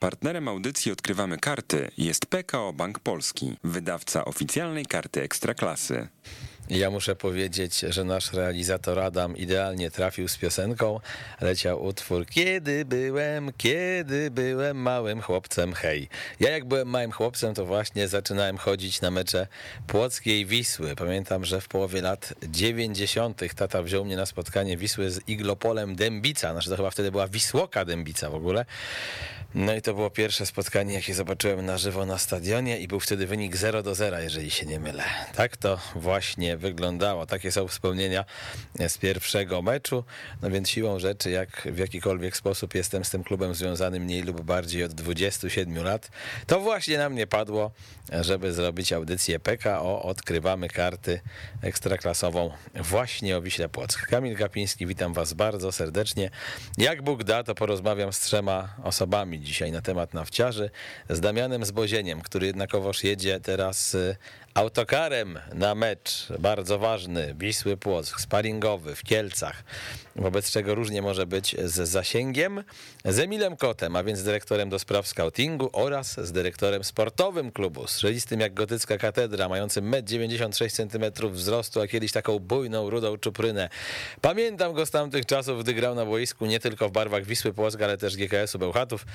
Partnerem audycji Odkrywamy Karty jest PKO Bank Polski, wydawca oficjalnej karty Ekstraklasy. Ja muszę powiedzieć, że nasz realizator Adam idealnie trafił z piosenką. Leciał utwór Kiedy byłem, kiedy byłem małym chłopcem, hej. Ja jak byłem małym chłopcem, to właśnie zaczynałem chodzić na mecze Płockiej Wisły. Pamiętam, że w połowie lat 90. tata wziął mnie na spotkanie Wisły z Iglopolem Dębica. Znaczy to chyba wtedy była Wisłoka Dębica w ogóle. No i to było pierwsze spotkanie, jakie zobaczyłem na żywo na stadionie i był wtedy wynik 0 do 0, jeżeli się nie mylę. Tak to właśnie wyglądało. Takie są wspomnienia z pierwszego meczu. No więc siłą rzeczy, jak w jakikolwiek sposób jestem z tym klubem związany mniej lub bardziej od 27 lat, to właśnie na mnie padło, żeby zrobić audycję PKO. Odkrywamy karty ekstraklasową właśnie o Wiśle Płock. Kamil Gapiński, witam was bardzo serdecznie. Jak Bóg da, to porozmawiam z trzema osobami dzisiaj na temat nawciarzy, z Damianem Zbozieniem, który jednakowoż jedzie teraz y, autokarem na mecz bardzo ważny Wisły Płock, sparingowy w Kielcach, wobec czego różnie może być z zasięgiem, z Emilem Kotem, a więc dyrektorem do spraw scoutingu oraz z dyrektorem sportowym klubu, strzelistym jak gotycka katedra, mającym 1,96 m wzrostu, a kiedyś taką bujną, rudą czuprynę. Pamiętam go z tamtych czasów, gdy grał na boisku nie tylko w barwach Wisły Płock, ale też GKS-u Bełchatów.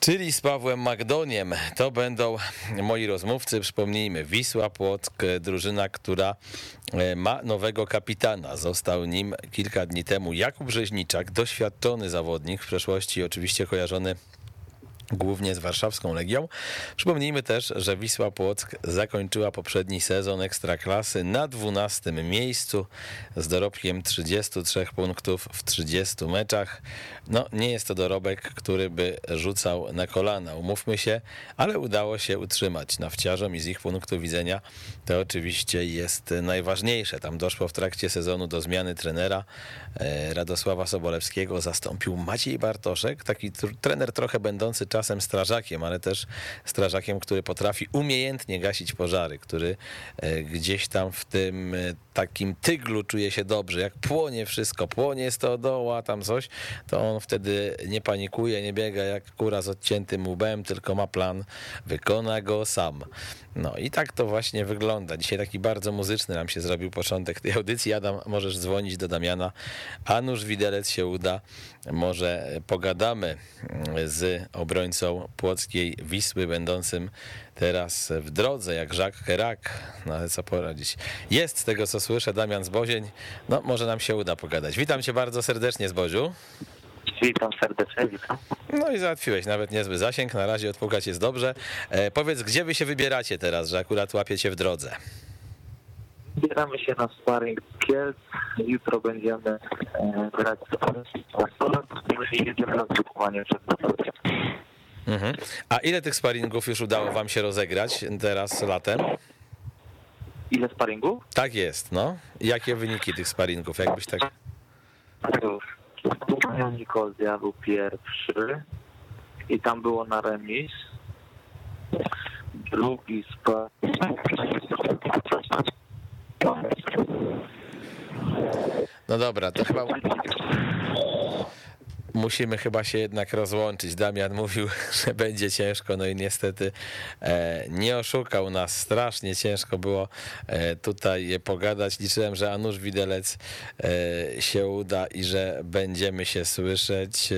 Czyli z Pawłem Magdoniem. To będą moi rozmówcy. Przypomnijmy, Wisła Płock, drużyna, która e, ma nowego kapitana. Został nim kilka dni temu Jakub Rzeźniczak, doświadczony zawodnik, w przeszłości oczywiście kojarzony głównie z warszawską Legią. Przypomnijmy też, że Wisła Płock zakończyła poprzedni sezon Ekstraklasy na 12 miejscu z dorobkiem 33 punktów w 30 meczach. No, nie jest to dorobek, który by rzucał na kolana, umówmy się, ale udało się utrzymać nawciarzom i z ich punktu widzenia to oczywiście jest najważniejsze. Tam doszło w trakcie sezonu do zmiany trenera e, Radosława Sobolewskiego, zastąpił Maciej Bartoszek, taki trener trochę będący czasem czasem strażakiem, ale też strażakiem, który potrafi umiejętnie gasić pożary, który e, gdzieś tam w tym e, takim tyglu czuje się dobrze. Jak płonie wszystko, płonie stodoła, tam coś, to on wtedy nie panikuje, nie biega jak kura z odciętym łbem, tylko ma plan, wykona go sam. No i tak to właśnie wygląda. Dzisiaj taki bardzo muzyczny nam się zrobił początek tej audycji. Adam, możesz dzwonić do Damiana, a nuż widelec się uda. Może pogadamy z obrońcą płockiej Wisły, będącym teraz w drodze, jak Jacques Herak. No ale co poradzić. Jest z tego, co słyszę, Damian Zbozień. No może nam się uda pogadać. Witam cię bardzo serdecznie, Zboziu. Witam serdecznie, witam. No i załatwiłeś nawet niezły zasięg, na razie odpukać jest dobrze. E, powiedz, gdzie wy się wybieracie teraz, że akurat łapiecie w drodze? Zbieramy się na sparring Kielc. Jutro będziemy e, grać z Barcelona. i jedziemy na przed. Mhm. A ile tych sparingów już udało wam się rozegrać teraz latem? Ile sparingów? Tak jest, no. Jakie wyniki tych sparingów, jakbyś tak... Nikozja był pierwszy i tam było na remis. Drugi sparing. No dobra, to chyba musimy chyba się jednak rozłączyć. Damian mówił, że będzie ciężko, no i niestety e, nie oszukał nas. Strasznie ciężko było e, tutaj pogadać. Liczyłem, że Anusz Widelec e, się uda i że będziemy się słyszeć,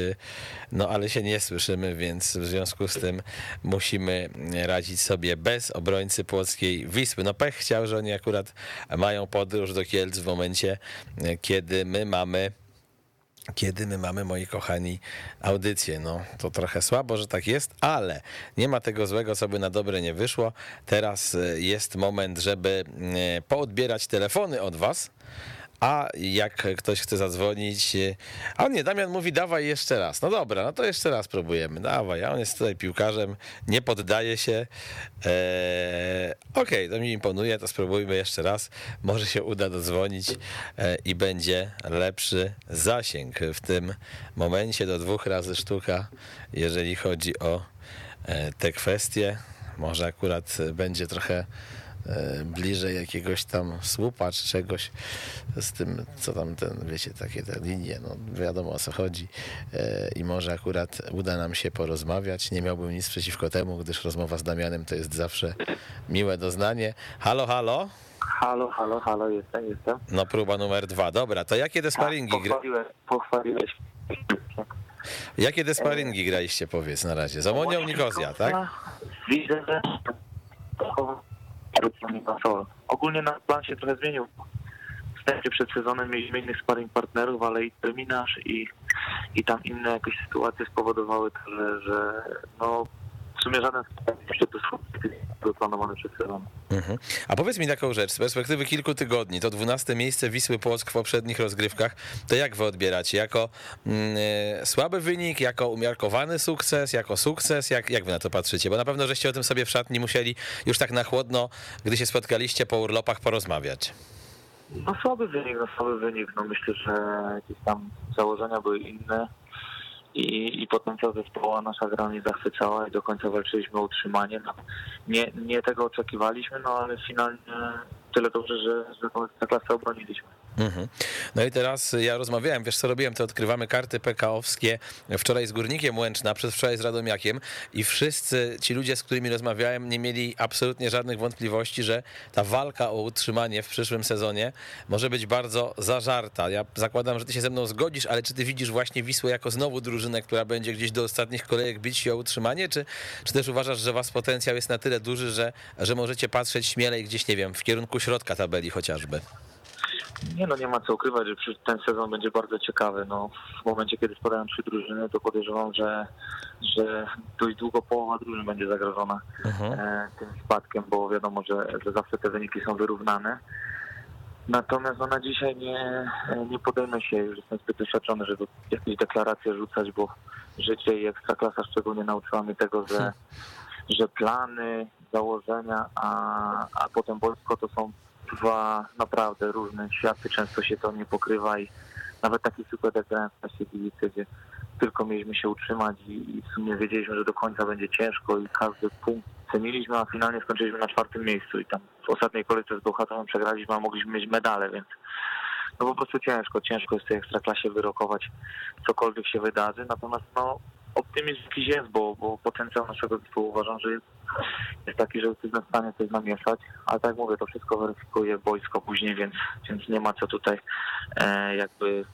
no ale się nie słyszymy, więc w związku z tym musimy radzić sobie bez obrońcy płockiej Wisły. No pech chciał, że oni akurat mają podróż do Kielc w momencie, kiedy my mamy kiedy my mamy, moi kochani, audycję. No, to trochę słabo, że tak jest, ale nie ma tego złego, co by na dobre nie wyszło. Teraz e, jest moment, żeby e, poodbierać telefony od was. A jak ktoś chce zadzwonić, e, a nie, Damian mówi, dawaj jeszcze raz. No dobra, no to jeszcze raz próbujemy. Dawaj, a on jest tutaj piłkarzem, nie poddaje się. Eee, Okej, okay, to mi imponuje, to spróbujmy jeszcze raz. Może się uda dodzwonić e, i będzie lepszy zasięg w tym momencie do dwóch razy sztuka, jeżeli chodzi o e, te kwestie. Może akurat będzie trochę bliżej jakiegoś tam słupa czy czegoś z tym, co tam ten, wiecie, takie te linie, no wiadomo o co chodzi e, i może akurat uda nam się porozmawiać. Nie miałbym nic przeciwko temu, gdyż rozmowa z Damianem to jest zawsze miłe doznanie. Halo, halo? Halo, halo, halo, jestem, jestem. No próba numer dwa. Dobra, to jakie te sparingi, gra... pochwaliłeś, pochwaliłeś. jakie te sparingi graliście, powiedz na razie? Z Omonią Nikozja, tak? Widzę, że ogólnie nasz plan się trochę zmienił. Wstępnie przed sezonem mieliśmy innych sparring partnerów, ale i terminarz i, i tam inne jakieś sytuacje spowodowały to, że, że no w sumie żaden z był planowany przed sezonem. Mhm. A powiedz mi taką rzecz, z perspektywy kilku tygodni, to 12 miejsce Wisły Płock w poprzednich rozgrywkach, to jak wy odbieracie? Jako mm, e, słaby wynik, jako umiarkowany sukces, jako sukces? Jak, jak wy na to patrzycie? Bo na pewno żeście o tym sobie w szatni musieli już tak na chłodno, gdy się spotkaliście po urlopach, porozmawiać. No słaby wynik, no słaby wynik. No myślę, że jakieś tam założenia były inne i, i potencjał zespołu nasza gra nie zachwycała i do końca walczyliśmy o utrzymanie. No, nie, nie tego oczekiwaliśmy, no ale finalnie tyle dobrze, że, że tę klasę obroniliśmy. Mhm. No i teraz ja rozmawiałem, wiesz co robiłem, to odkrywamy karty PKO-wskie wczoraj z Górnikiem Łęczna, przedwczoraj z Radomiakiem i wszyscy ci ludzie, z którymi rozmawiałem, nie mieli absolutnie żadnych wątpliwości, że ta walka o utrzymanie w przyszłym sezonie może być bardzo zażarta. Ja zakładam, że ty się ze mną zgodzisz, ale czy ty widzisz właśnie Wisłę jako znowu drużynę, która będzie gdzieś do ostatnich kolejek bić się o utrzymanie, czy, czy też uważasz, że was potencjał jest na tyle duży, że, że możecie patrzeć śmielej gdzieś, nie wiem, w kierunku środka tabeli chociażby? Nie no, nie ma co ukrywać, że ten sezon będzie bardzo ciekawy. No, w momencie, kiedy spadają trzy drużyny, to podejrzewam, że, że dość długo połowa drużyn będzie zagrożona mhm. e, tym spadkiem, bo wiadomo, że, że zawsze te wyniki są wyrównane. Natomiast no, na dzisiaj nie, nie podejmę się, już jestem zbyt doświadczony, żeby jakieś deklaracje rzucać, bo życie i ekstraklasa szczególnie nauczyła mnie tego, że, że plany, założenia, a, a potem boisko to są dwa naprawdę różne światy, często się to nie pokrywa i nawet taki przykład jak grałem w Gliwice, gdzie tylko mieliśmy się utrzymać i, i w sumie wiedzieliśmy, że do końca będzie ciężko i każdy punkt ceniliśmy, a finalnie skończyliśmy na czwartym miejscu i tam w ostatniej kolejce z Bełchatowem przegraliśmy, a mogliśmy mieć medale, więc no po prostu ciężko, ciężko jest w tej ekstraklasie wyrokować cokolwiek się wydarzy, natomiast no optymizm jakiś jest, bo, bo potencjał naszego zespołu uważam, że jest, jest taki, że jesteśmy w stanie coś namieszać, ale tak mówię, to wszystko weryfikuje wojsko później, więc, więc nie ma co tutaj e, jakby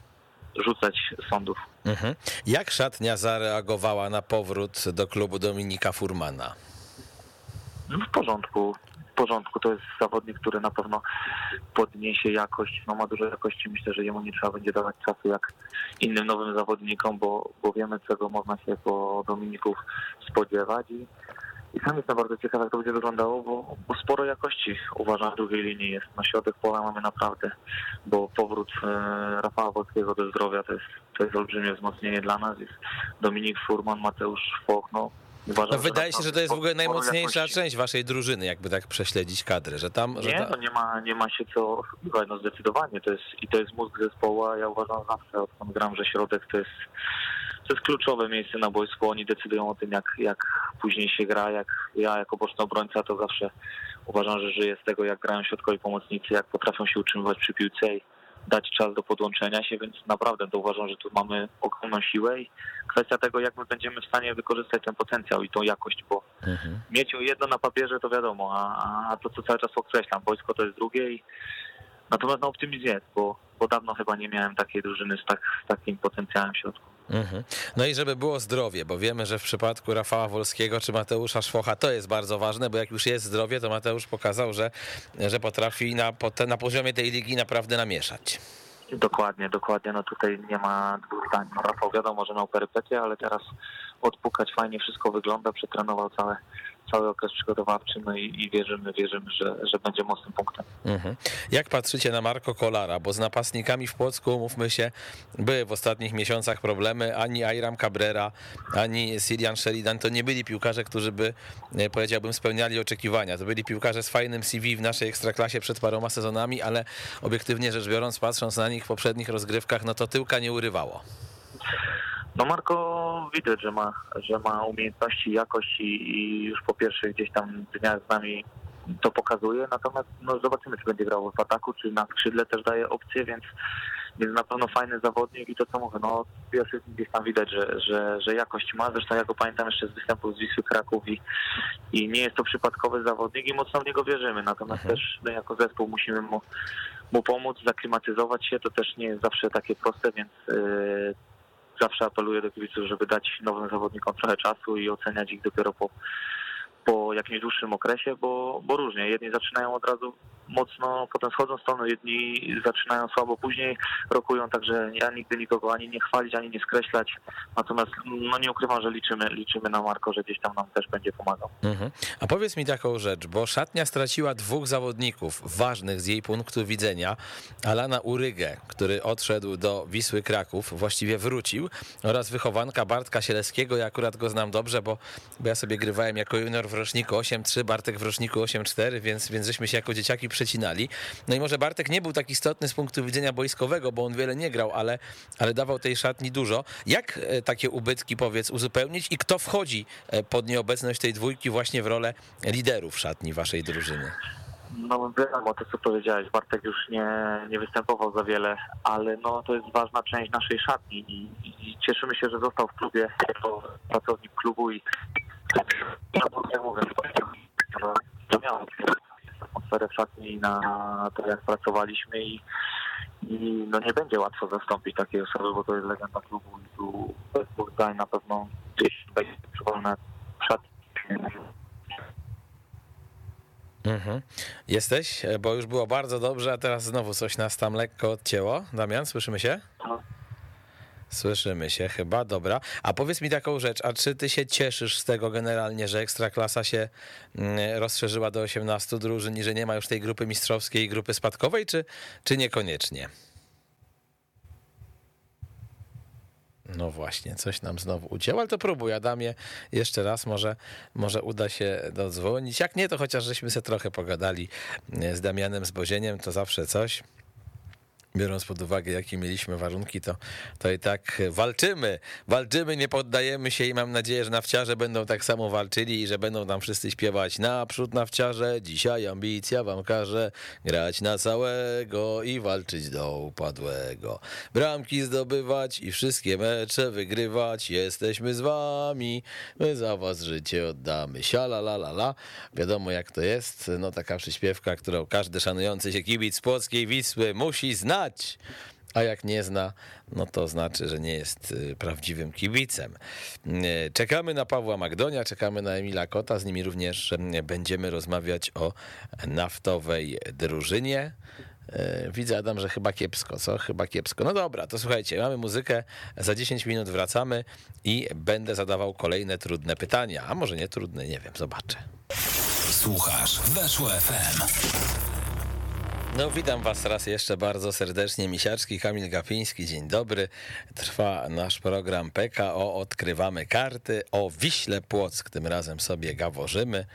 rzucać sądów. Mhm. Jak szatnia zareagowała na powrót do klubu Dominika Furmana? No w porządku porządku. To jest zawodnik, który na pewno podniesie jakość, no ma dużo jakości. Myślę, że jemu nie trzeba będzie dawać czasu jak innym nowym zawodnikom, bo, bo wiemy, czego można się po Dominików spodziewać i, i sam jestem bardzo ciekaw, jak to będzie wyglądało, bo, bo sporo jakości uważam w drugiej linii jest. Na środek pola mamy naprawdę, bo powrót e, Rafała Wolskiego do zdrowia to jest, to jest olbrzymie wzmocnienie dla nas. Jest Dominik Furman, Mateusz Foch, no Uważam, no wydaje się, że to jest w ogóle najmocniejsza część waszej drużyny, jakby tak prześledzić kadrę, że tam... Nie, że ta... no nie ma, nie ma się co oszukiwać, no zdecydowanie, to jest, i to jest mózg zespołu, a ja uważam zawsze, odkąd gram, że środek to jest, to jest kluczowe miejsce na boisku, oni decydują o tym, jak, jak później się gra, jak ja jako boczny obrońca to zawsze uważam, że żyję z tego, jak grają środkowi pomocnicy, jak potrafią się utrzymywać przy piłce i dać czas do podłączenia się, więc naprawdę to uważam, że tu mamy ogromną siłę i kwestia tego, jak my będziemy w stanie wykorzystać ten potencjał i tą jakość, bo mhm. mieć jedno na papierze to wiadomo, a, a to co cały czas podkreślam, wojsko to jest drugie i natomiast no optymizm jest, bo, bo dawno chyba nie miałem takiej drużyny z, tak, z takim potencjałem w środku. Mhm. No i żeby było zdrowie, bo wiemy, że w przypadku Rafała Wolskiego czy Mateusza Szwocha to jest bardzo ważne, bo jak już jest zdrowie, to Mateusz pokazał, że, że potrafi na, na poziomie tej ligi naprawdę namieszać. Dokładnie, dokładnie. No tutaj nie ma dwóch zdań. No Rafał wiadomo, że miał perypetie, ale teraz odpukać fajnie wszystko wygląda, przetrenował całe cały okres przygotowawczy, no i, i wierzymy, wierzymy, że, że będzie mocnym punktem. Mhm. Jak patrzycie na Marco Kolara, bo z napastnikami w Płocku, mówmy się, były w ostatnich miesiącach problemy, ani Ayram Cabrera, ani Sirian Sheridan to nie byli piłkarze, którzy by, e, powiedziałbym, spełniali oczekiwania. To byli piłkarze z fajnym CV w naszej ekstraklasie przed paroma sezonami, ale obiektywnie rzecz biorąc, patrząc na nich w poprzednich rozgrywkach, no to tyłka nie urywało. No Marko widać, że ma, że ma umiejętności, jakość i, i już po pierwszych gdzieś tam dniach z nami to pokazuje, natomiast no, zobaczymy, czy będzie grał w ataku, czy na skrzydle też daje opcję, więc więc na pewno fajny zawodnik i to co mówię, no gdzieś tam widać, że, że, że jakość ma. Zresztą ja go pamiętam jeszcze z występu z Wisły Kraków i, i nie jest to przypadkowy zawodnik i mocno w niego wierzymy. Natomiast mhm. też my jako zespół musimy mu, mu pomóc, zaklimatyzować się. To też nie jest zawsze takie proste, więc yy, zawsze apeluję do kibiców, żeby dać nowym zawodnikom trochę czasu i oceniać ich dopiero po po jakimś dłuższym okresie, bo, bo różnie. Jedni zaczynają od razu mocno, potem schodzą z jedni zaczynają słabo, później rokują, także ja nigdy nikogo ani nie chwalić, ani nie skreślać. Natomiast no nie ukrywam, że liczymy, liczymy na Marko, że gdzieś tam nam też będzie pomagał. Mhm. A powiedz mi taką rzecz, bo szatnia straciła dwóch zawodników ważnych z jej punktu widzenia. Alana Urygę, który odszedł do Wisły Kraków, właściwie wrócił, oraz wychowanka Bartka Sieleskiego. Ja akurat go znam dobrze, bo, bo ja sobie grywałem jako junior w roczniku 8-3, Bartek w roczniku 8-4, więc, więc żeśmy się jako dzieciaki przecinali. No i może Bartek nie był tak istotny z punktu widzenia boiskowego, bo on wiele nie grał, ale, ale dawał tej szatni dużo. Jak e, takie ubytki, powiedz, uzupełnić i kto wchodzi e, pod nieobecność tej dwójki właśnie w rolę liderów szatni waszej drużyny? No wiadomo, to co powiedziałeś, Bartek już nie, nie występował za wiele, ale no to jest ważna część naszej szatni i, i cieszymy się, że został w klubie jako pracownik klubu i jak mówię, to miałem atmosferę w szatni na to, jak pracowaliśmy i, i no nie będzie łatwo zastąpić takiej osoby, bo to jest legenda klubu i tu bez na pewno gdzieś będzie przypomnę w szatni. Mhm. Jesteś? Bo już było bardzo dobrze, a teraz znowu coś nas tam lekko odcięło. Damian, słyszymy się? No. Słyszymy się chyba, dobra. A powiedz mi taką rzecz, a czy ty się cieszysz z tego generalnie, że Ekstraklasa się mm, rozszerzyła do 18 drużyn i że nie ma już tej grupy mistrzowskiej i grupy spadkowej, czy, czy niekoniecznie? No właśnie, coś nam znowu ucięło, ale to próbuj, Adamie, jeszcze raz, może, może uda się dodzwonić. Jak nie, to chociaż żeśmy sobie trochę pogadali mm, z Damianem z Bozieniem, to zawsze coś biorąc pod uwagę, jakie mieliśmy warunki, to, to i tak walczymy, walczymy, nie poddajemy się i mam nadzieję, że nawciarze będą tak samo walczyli i że będą tam wszyscy śpiewać. Naprzód nawciarze, dzisiaj ambicja wam każe grać na całego i walczyć do upadłego. Bramki zdobywać i wszystkie mecze wygrywać, jesteśmy z wami, my za was życie oddamy. Siala la la la, wiadomo jak to jest, no taka przyśpiewka, którą każdy szanujący się kibic Płockiej Wisły musi znać, znać. A jak nie zna, no to znaczy, że nie jest y, prawdziwym kibicem. Y, czekamy na Pawła Magdonia, czekamy na Emila Kota, z nimi również y, będziemy rozmawiać o naftowej drużynie. Widzę, Adam, że chyba kiepsko, co? Chyba kiepsko. No dobra, to słuchajcie, mamy muzykę, za 10 minut wracamy i będę zadawał kolejne trudne pytania. A może nie trudne, nie wiem, zobaczę. Słuchasz, weszło FM. No witam was raz jeszcze bardzo serdecznie. Misiaczki, Kamil Gapiński, dzień dobry. Trwa nasz program PKO, odkrywamy karty o Wiśle Płock. Tym razem sobie gaworzymy.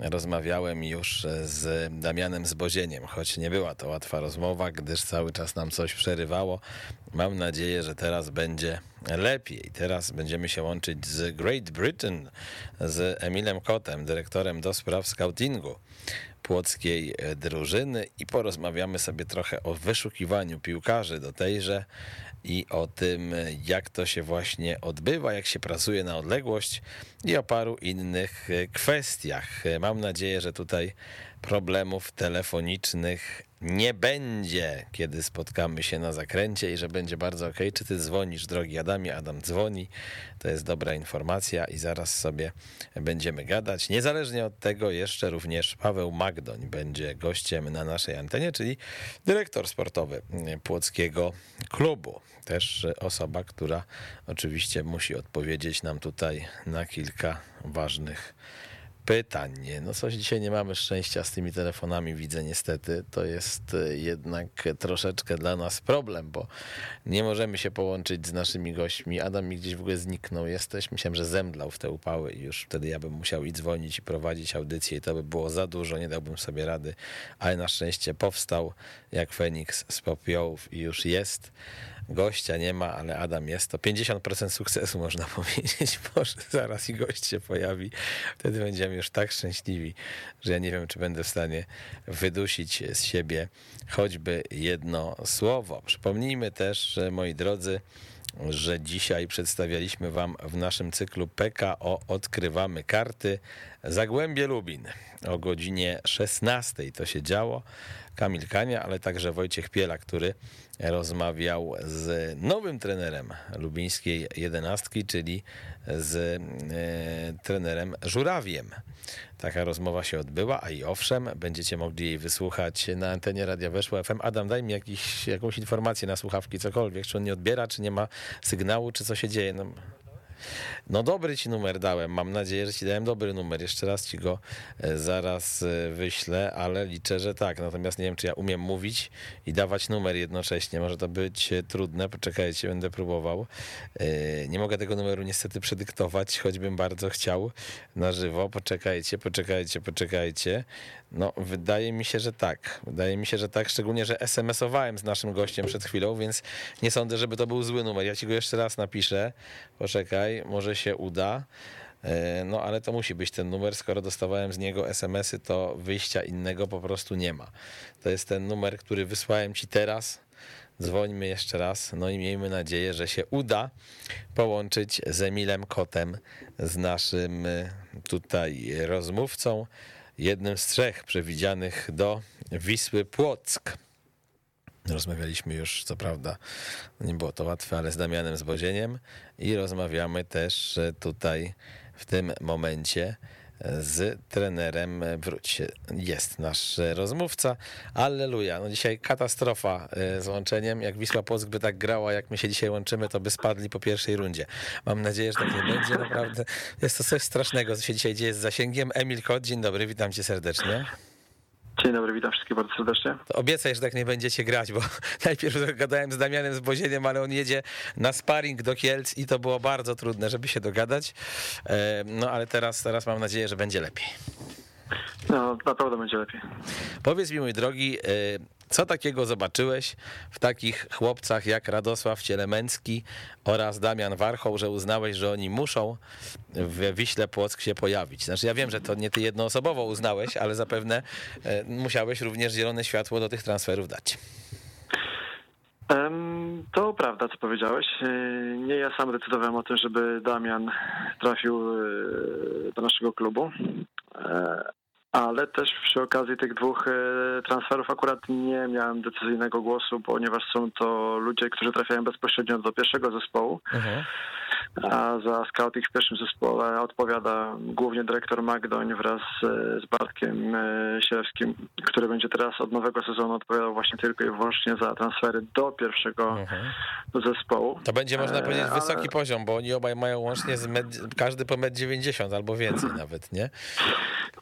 Rozmawiałem już z Damianem Zbozieniem, choć nie była to łatwa rozmowa, gdyż cały czas nam coś przerywało. Mam nadzieję, że teraz będzie lepiej. Teraz będziemy się łączyć z Great Britain, z Emilem Kotem, dyrektorem do spraw scoutingu płockiej e, drużyny i porozmawiamy sobie trochę o wyszukiwaniu piłkarzy do tejże i o tym, jak to się właśnie odbywa, jak się pracuje na odległość i o paru innych e, kwestiach. E, mam nadzieję, że tutaj problemów telefonicznych nie będzie, kiedy spotkamy się na zakręcie i że będzie bardzo ok. Czy ty dzwonisz, drogi Adamie? Adam dzwoni. To jest dobra informacja i zaraz sobie będziemy gadać. Niezależnie od tego jeszcze również Paweł Magdoń będzie gościem na naszej antenie, czyli dyrektor sportowy Płockiego Klubu. Też osoba, która oczywiście musi odpowiedzieć nam tutaj na kilka ważnych pytań. No coś dzisiaj nie mamy szczęścia z tymi telefonami, widzę niestety. To jest e, jednak troszeczkę dla nas problem, bo nie możemy się połączyć z naszymi gośćmi. Adam mi gdzieś w ogóle zniknął. Jesteś, myślałem, że zemdlał w te upały i już wtedy ja bym musiał i dzwonić i prowadzić audycję i to by było za dużo, nie dałbym sobie rady, ale na szczęście powstał jak Feniks z popiołów i już jest. Gościa nie ma, ale Adam jest. To 50% sukcesu można powiedzieć. Może zaraz i gość się pojawi. Wtedy będziemy już tak szczęśliwi, że ja nie wiem, czy będę w stanie wydusić z siebie choćby jedno słowo. Przypomnijmy też, moi drodzy, że dzisiaj przedstawialiśmy Wam w naszym cyklu PKO Odkrywamy Karty Zagłębie Lubin. O godzinie 16 to się działo. Kamil Kania, ale także Wojciech Piela, który rozmawiał z nowym trenerem lubińskiej jedenastki, czyli z e, trenerem Żurawiem. Taka rozmowa się odbyła, a i owszem, będziecie mogli jej wysłuchać na antenie Radia Weszło FM. Adam, daj mi jakiś, jakąś informację na słuchawki, cokolwiek, czy on nie odbiera, czy nie ma sygnału, czy co się dzieje. No, no dobry ci numer dałem. Mam nadzieję, że ci dałem dobry numer. Jeszcze raz ci go e, zaraz e, wyślę, ale liczę, że tak. Natomiast nie wiem, czy ja umiem mówić i dawać numer jednocześnie. Może to być e, trudne. Poczekajcie, będę próbował. Nie mogę tego numeru niestety przedyktować, choćbym bardzo chciał na żywo. Poczekajcie, poczekajcie, poczekajcie. No, wydaje mi się, że tak. Wydaje mi się, że tak, szczególnie, że SMS-owałem z naszym gościem przed chwilą, więc nie sądzę, żeby to był zły numer. Ja ci go jeszcze raz napiszę. Poczekaj, może się uda. E, no, ale to musi być ten numer. Skoro dostawałem z niego SMS-y, to wyjścia innego po prostu nie ma. To jest ten numer, który wysłałem ci teraz. Dzwońmy jeszcze raz, no i miejmy nadzieję, że się uda połączyć z Emilem Kotem, z naszym e, tutaj rozmówcą jednym z trzech przewidzianych do Wisły Płock. Rozmawialiśmy już, co prawda, nie było to łatwe, ale z Damianem Zbozieniem i rozmawiamy też tutaj w tym momencie z trenerem. Wróć, jest nasz rozmówca. Alleluja. No dzisiaj katastrofa e, z łączeniem. Jak Wisła Płock by tak grała, jak my się dzisiaj łączymy, to by spadli po pierwszej rundzie. Mam nadzieję, że tak nie będzie. Naprawdę jest to coś strasznego, co się dzisiaj dzieje z zasięgiem. Emil Kot, dzień dobry, witam cię serdecznie. Dzień dobry, witam wszystkich bardzo serdecznie. To obiecaj, że tak nie będziecie grać, bo najpierw gadałem z Damianem z Bozieniem, ale on jedzie na sparring do Kielc i to było bardzo trudne, żeby się dogadać. E, no ale teraz, teraz mam nadzieję, że będzie lepiej. No, naprawdę będzie lepiej. Powiedz mi, mój drogi, e, co takiego zobaczyłeś w takich chłopcach jak Radosław Cielemęcki oraz Damian Warchoł, że uznałeś, że oni muszą w Wiśle Płock się pojawić? Znaczy ja wiem, że to nie ty jednoosobowo uznałeś, ale zapewne e, musiałeś również zielone światło do tych transferów dać. To prawda, co powiedziałeś. E, nie ja sam decydowałem o tym, żeby Damian trafił e, do naszego klubu ale też przy okazji tych dwóch e, transferów akurat nie miałem decyzyjnego głosu, ponieważ są to ludzie, którzy trafiają bezpośrednio do pierwszego zespołu. Mhm. A za scouting w pierwszym zespole odpowiada głównie dyrektor Magdoń wraz z Bartkiem e, Sielewskim, który będzie teraz od nowego sezonu odpowiadał właśnie tylko i wyłącznie za transfery do pierwszego mhm. zespołu. To będzie można powiedzieć e, wysoki Ale... poziom, bo oni obaj mają łącznie med... każdy po 1,90 m albo więcej nawet, nie?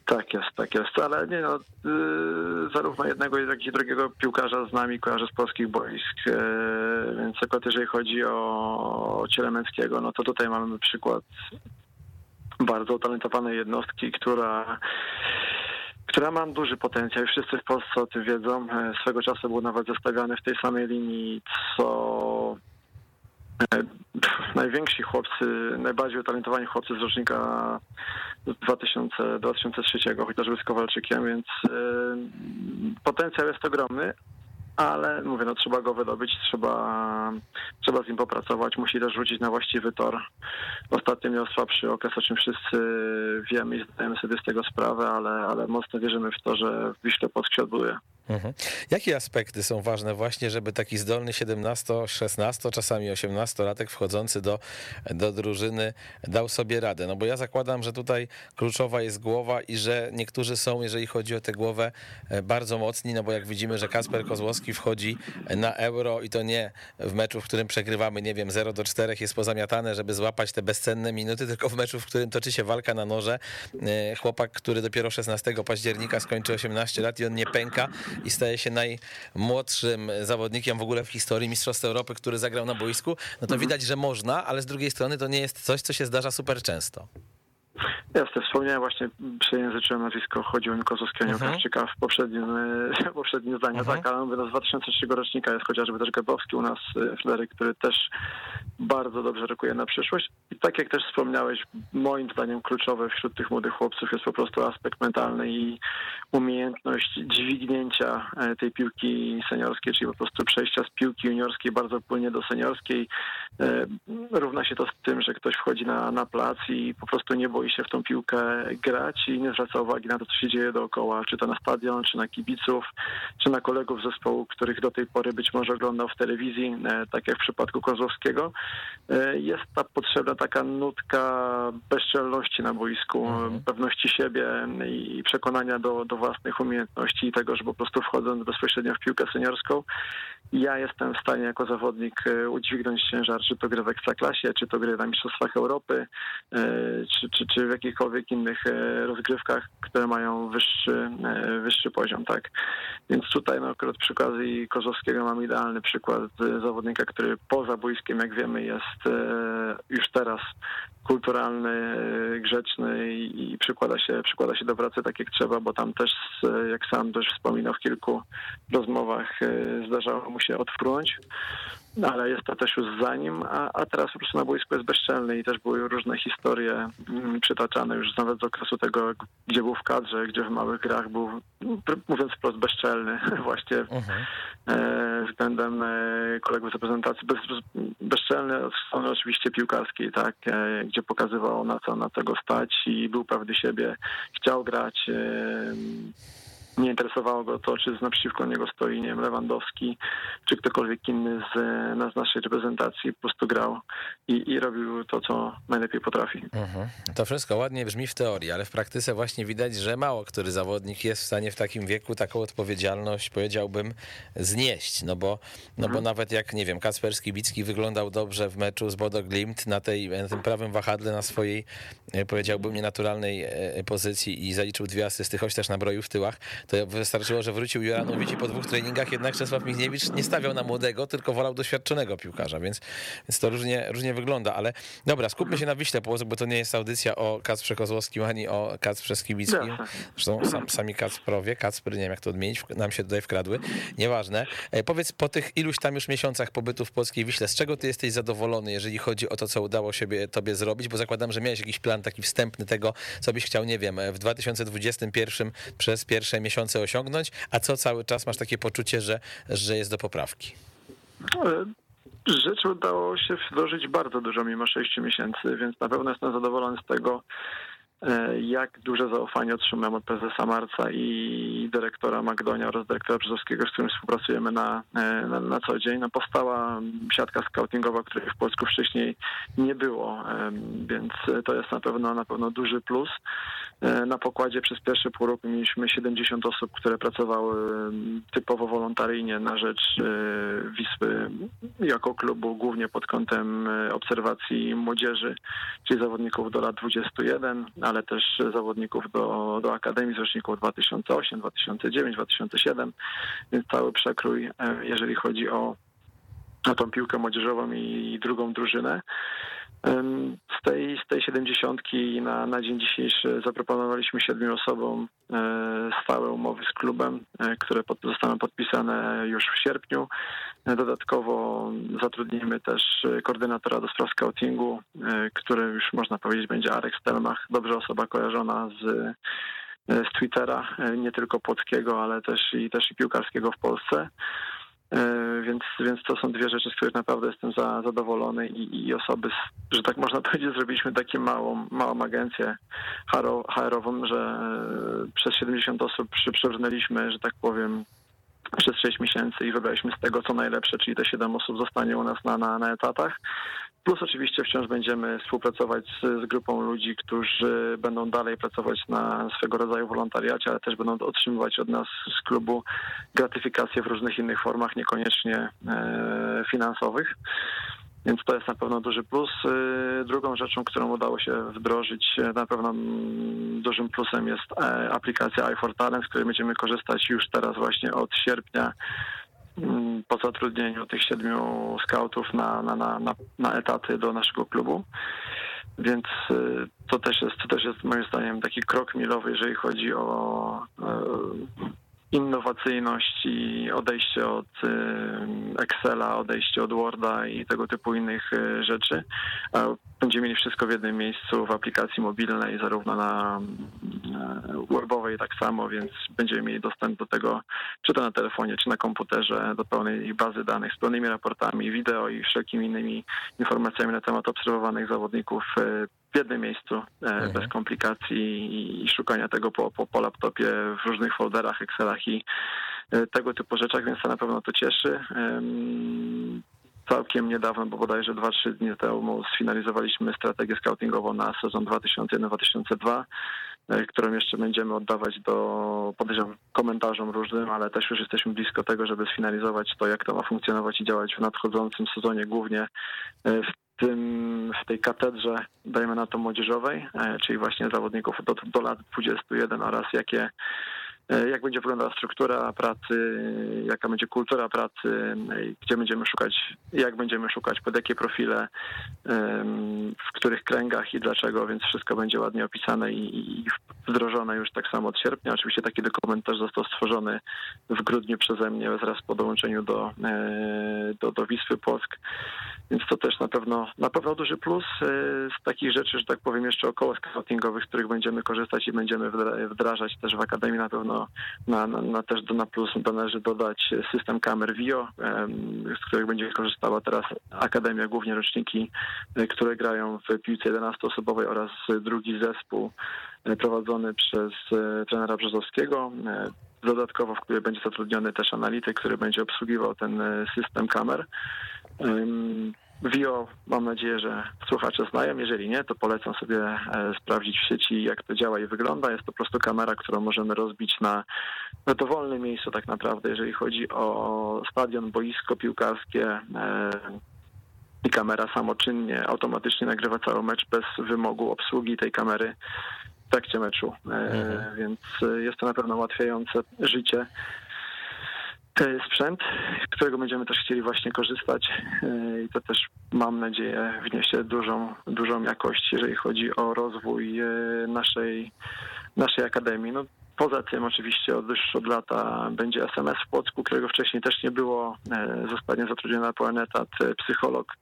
Tak jest, tak jest, ale nie no, yy, zarówno jednego, jak i drugiego piłkarza z nami kojarzę z polskich boisk, yy, więc akurat jeżeli chodzi o Cielemeckiego, no to tutaj mamy przykład bardzo utalentowanej jednostki, która która ma duży potencjał i wszyscy w Polsce o tym wiedzą. E, swego czasu był nawet zestawiany w tej samej linii, co e, najwięksi chłopcy, najbardziej utalentowani chłopcy z rocznika 2000, 2003, chociażby z Kowalczykiem, więc y, potencjał jest ogromny, ale mówię, no trzeba go wydobyć, trzeba, trzeba z nim popracować, musi też rzucić na właściwy tor. Ostatnio miał słabszy okres, o czym wszyscy wiemy i zdajemy sobie z tego sprawę, ale, ale mocno wierzymy w to, że Wiśle Polsk się odbuduje. Mhm. Jakie aspekty są ważne właśnie, żeby taki zdolny 17, 16, czasami 18-latek wchodzący do, do drużyny dał sobie radę? No bo ja zakładam, że tutaj kluczowa jest głowa i że niektórzy są, jeżeli chodzi o tę głowę, e, bardzo mocni, no bo jak widzimy, że Kasper Kozłowski wchodzi na euro i to nie w meczu, w którym przegrywamy, nie wiem, 0 do 4 jest pozamiatane, żeby złapać te bezcenne minuty, tylko w meczu, w którym toczy się walka na noże. E, chłopak, który dopiero 16 października skończy 18 lat i on nie pęka, i staje się najmłodszym zawodnikiem w ogóle w historii Mistrzostw Europy, który zagrał na boisku, no to mhm. widać, że można, ale z drugiej strony to nie jest coś, co się zdarza super często. Jasne, wspomniałem właśnie, przejęzyczyłem nazwisko, chodziło mi Kozłowskiego Mhm. Krawczyka w poprzednim, e, w poprzednim zdaniu, Mhm. tak, ale mówię, no, z 2003 rocznika jest chociażby też Gabowski u nas, e, Flery, który też bardzo dobrze rokuje na przyszłość. I tak jak też wspomniałeś, moim zdaniem kluczowe wśród tych młodych chłopców jest po prostu aspekt mentalny i umiejętność dźwignięcia e, tej piłki seniorskiej, czyli po prostu przejścia z piłki juniorskiej bardzo płynnie do seniorskiej. Równa się to z tym, że ktoś wchodzi na, na plac i po prostu nie boi się w tą piłkę grać i nie zwraca uwagi na to, co się dzieje dookoła, czy to na stadion, czy na kibiców, czy na kolegów zespołu, których do tej pory być może oglądał w telewizji, e, tak jak w przypadku Kozłowskiego. E, Jest ta potrzebna taka nutka bezczelności na boisku, pewności siebie i przekonania do, do własnych umiejętności i tego, że po prostu wchodząc bezpośrednio w piłkę seniorską, ja jestem w stanie jako zawodnik e, udźwignąć ciężar, czy to gry w Ekstraklasie, czy to gry na Mistrzostwach Europy, e, czy, czy, czy w jakichkolwiek innych e, rozgrywkach, które mają wyższy, wyższy poziom, tak. Więc tutaj no, akurat przy okazji Kozłowskiego mam idealny przykład zawodnika, który poza boiskiem, jak wiemy, jest już teraz kulturalny, grzeczny i, przykłada, się, przykłada się do pracy tak jak trzeba, bo tam też, jak sam też wspominał w kilku rozmowach, zdarzało mu się odfrunąć, ale jest to też już za nim, a, a teraz po prostu na boisku jest bezczelny i też były różne historie mm, przytaczane już nawet z okresu tego, gdzie był w kadrze, gdzie w małych grach był, mówiąc wprost, bezczelny właśnie Mhm. e, względem e, kolegów z reprezentacji. Bez, bezczelny od strony oczywiście piłkarskiej, tak, e, gdzie pokazywał na co, na co go stać i był pewny siebie, chciał grać. E, nie interesowało go to, czy naprzeciwko niego stoi nie wiem, Lewandowski, czy ktokolwiek inny z, z naszej reprezentacji. Po prostu grał i, i robił to, co najlepiej potrafi. Mhm. To wszystko ładnie brzmi w teorii, ale w praktyce właśnie widać, że mało który zawodnik jest w stanie w takim wieku taką odpowiedzialność, powiedziałbym, znieść. No bo, no bo nawet jak, nie wiem, Kacper Skibicki wyglądał dobrze w meczu z Bodo Glimt na, tej, na tym prawym wahadle, na swojej, e, powiedziałbym, nienaturalnej e, pozycji i zaliczył dwie asysty, choć też nabroił w tyłach, to wystarczyło, że wrócił Juranowicz i po dwóch treningach jednak Czesław Michniewicz nie stawiał na młodego, tylko wolał doświadczonego piłkarza, więc, więc to różnie, różnie wygląda, ale dobra, skupmy się na Wiśle Płock, bo to nie jest audycja o Kacprze Kozłowskim ani o Kacprze Skibickim. Zresztą sam, sami Kacprowie, Kacpry, nie wiem jak to odmienić, nam się tutaj wkradły, nieważne. E, Powiedz, po tych iluś tam już miesiącach pobytu w polskiej Wiśle, z czego ty jesteś zadowolony, jeżeli chodzi o to, co udało się tobie zrobić, bo zakładam, że miałeś jakiś plan taki wstępny tego, co byś chciał, nie wiem, w 2021 przez pierwsze miesiące osiągnąć, a co cały czas masz takie poczucie, że, że jest do poprawki. E, Rzeczy udało się wdrożyć bardzo dużo mimo 6 miesięcy, więc na pewno jestem zadowolony z tego, e, jak duże zaufanie otrzymałem od prezesa Marca i dyrektora Magdonia oraz dyrektora Brzozowskiego, z którym współpracujemy na, e, na, na co dzień. No, powstała siatka scoutingowa, której w Polsku wcześniej nie było, e, więc to jest na pewno na pewno duży plus. E, Na pokładzie przez pierwszy pół roku mieliśmy 70 osób, które pracowały em, typowo wolontaryjnie na rzecz e, Wisły jako klubu, głównie pod kątem e, obserwacji młodzieży, czyli zawodników do lat 21, ale też zawodników do, do Akademii z roczników 2008, 2009, 2007, więc cały przekrój, jeżeli chodzi o, o tą piłkę młodzieżową i drugą drużynę. Z tej, z tej 70 na, na dzień dzisiejszy zaproponowaliśmy siedmiu osobom e, stałe umowy z klubem, e, które pod, zostaną podpisane już w sierpniu. E, Dodatkowo zatrudnimy też koordynatora do spraw scoutingu, który już można powiedzieć będzie Arek Stelmach, dobrze osoba kojarzona z, z Twittera, nie tylko płockiego, ale też i, też i piłkarskiego w Polsce. E, Więc, więc to są dwie rzeczy, z których naprawdę jestem za, zadowolony i, i osoby, z, że tak można powiedzieć, zrobiliśmy taką małą, małą agencję HR- HR-ową, że e, przez 70 osób przy, przebrnęliśmy, że tak powiem, przez 6 miesięcy i wybraliśmy z tego co najlepsze, czyli te 7 osób zostanie u nas na, na, na etatach. Plus oczywiście wciąż będziemy współpracować z, z grupą ludzi, którzy będą dalej pracować na swego rodzaju wolontariacie, ale też będą otrzymywać od nas z klubu gratyfikacje w różnych innych formach, niekoniecznie e, finansowych. Więc to jest na pewno duży plus. Y, Drugą rzeczą, którą udało się wdrożyć, e, na pewno dużym plusem jest e, aplikacja i4 Talent, z której będziemy korzystać już teraz właśnie od sierpnia po zatrudnieniu tych siedmiu skautów na, na, na, na, na etaty do naszego klubu. Więc to też jest, to też jest moim zdaniem taki krok milowy, jeżeli chodzi o innowacyjność i odejście od Excela, odejście od Worda i tego typu innych y, rzeczy. Będziemy mieli wszystko w jednym miejscu w aplikacji mobilnej, zarówno na webowej tak samo, więc będziemy mieli dostęp do tego, czy to na telefonie, czy na komputerze, do pełnej bazy danych z pełnymi raportami, wideo i wszelkimi innymi informacjami na temat obserwowanych zawodników y, w jednym miejscu, e, mhm. bez komplikacji i szukania tego po, po, po laptopie w różnych folderach, Excelach i e, tego typu rzeczach, więc to na pewno to cieszy. Całkiem niedawno, bo bodajże 2-3 dni temu sfinalizowaliśmy strategię scoutingową na sezon 2001-2002 e, którą jeszcze będziemy oddawać do, podejrzewam, komentarzom różnym, ale też już jesteśmy blisko tego, żeby sfinalizować to, jak to ma funkcjonować i działać w nadchodzącym sezonie, głównie w tym, w tej katedrze, dajmy na to młodzieżowej, e, czyli właśnie zawodników do, do lat 21 oraz jakie E, jak będzie wyglądała struktura pracy, jaka będzie kultura pracy, gdzie będziemy szukać, jak będziemy szukać, pod jakie profile, w których kręgach i dlaczego, więc wszystko będzie ładnie opisane i wdrożone już tak samo od sierpnia. Oczywiście taki dokument też został stworzony w grudniu przeze mnie wraz po dołączeniu do, e, do, do Wisły Płock, więc to też na pewno, na pewno duży plus e, z takich rzeczy, że tak powiem, jeszcze około scoutingowych, z których będziemy korzystać i będziemy wdrażać też w Akademii. Na pewno na, na, na też do, na plus należy dodać system kamer VIO, z których będzie korzystała teraz Akademia, głównie roczniki, e, które grają w piłce 11-osobowej oraz drugi zespół prowadzony przez e, trenera Brzozowskiego. Dodatkowo, w której będzie zatrudniony też analityk, który będzie obsługiwał ten system kamer. Vio mam nadzieję, że słuchacze znają. Jeżeli nie, to polecam sobie e, sprawdzić w sieci, jak to działa i wygląda. Jest to po prostu kamera, którą możemy rozbić na, na dowolnym miejscu tak naprawdę, jeżeli chodzi o stadion, boisko piłkarskie. E, I kamera samoczynnie, automatycznie nagrywa cały mecz bez wymogu obsługi tej kamery trakcie meczu. E, mhm. Więc jest to na pewno ułatwiające życie sprzęt, z którego będziemy też chcieli właśnie korzystać e, i to też mam nadzieję wniesie dużą, dużą jakość, jeżeli chodzi o rozwój e, naszej, naszej akademii. No, poza tym oczywiście od, już od lata będzie SMS w Płocku, którego wcześniej też nie było. E, zostanie zatrudniona pełen etat psycholog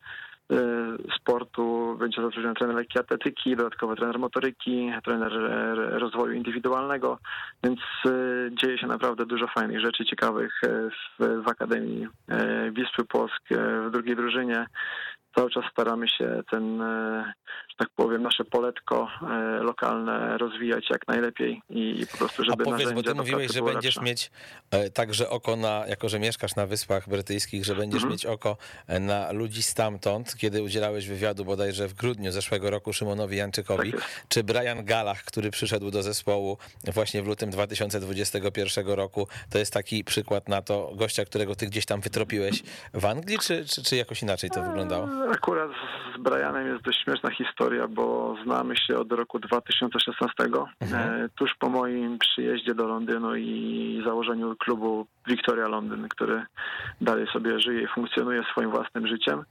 sportu będzie zatrudniony trener lekkiej atletyki, dodatkowo trener motoryki, trener rozwoju indywidualnego, więc y, dzieje się naprawdę dużo fajnych rzeczy ciekawych y, w, w Akademii Wisły Płosk w drugiej drużynie cały czas staramy się ten, e, że tak powiem, nasze poletko e, lokalne rozwijać jak najlepiej i, po prostu, żeby A powiedz, bo ty mówiłeś, że będziesz mieć e, także oko na, jako że mieszkasz na Wyspach Brytyjskich, że będziesz mhm. mieć oko na ludzi stamtąd, kiedy udzielałeś wywiadu bodajże w grudniu zeszłego roku Szymonowi Janczykowi, tak czy Brian Galach, który przyszedł do zespołu właśnie w lutym 2021 roku, to jest taki przykład na to gościa, którego ty gdzieś tam wytropiłeś w Anglii, czy, czy, czy jakoś inaczej to wyglądało? Akurat z Brianem jest dość śmieszna historia, bo znamy się od roku 2016, mhm. E, tuż po moim przyjeździe do Londynu i założeniu klubu Victoria Londyn, który dalej sobie żyje i funkcjonuje swoim własnym życiem.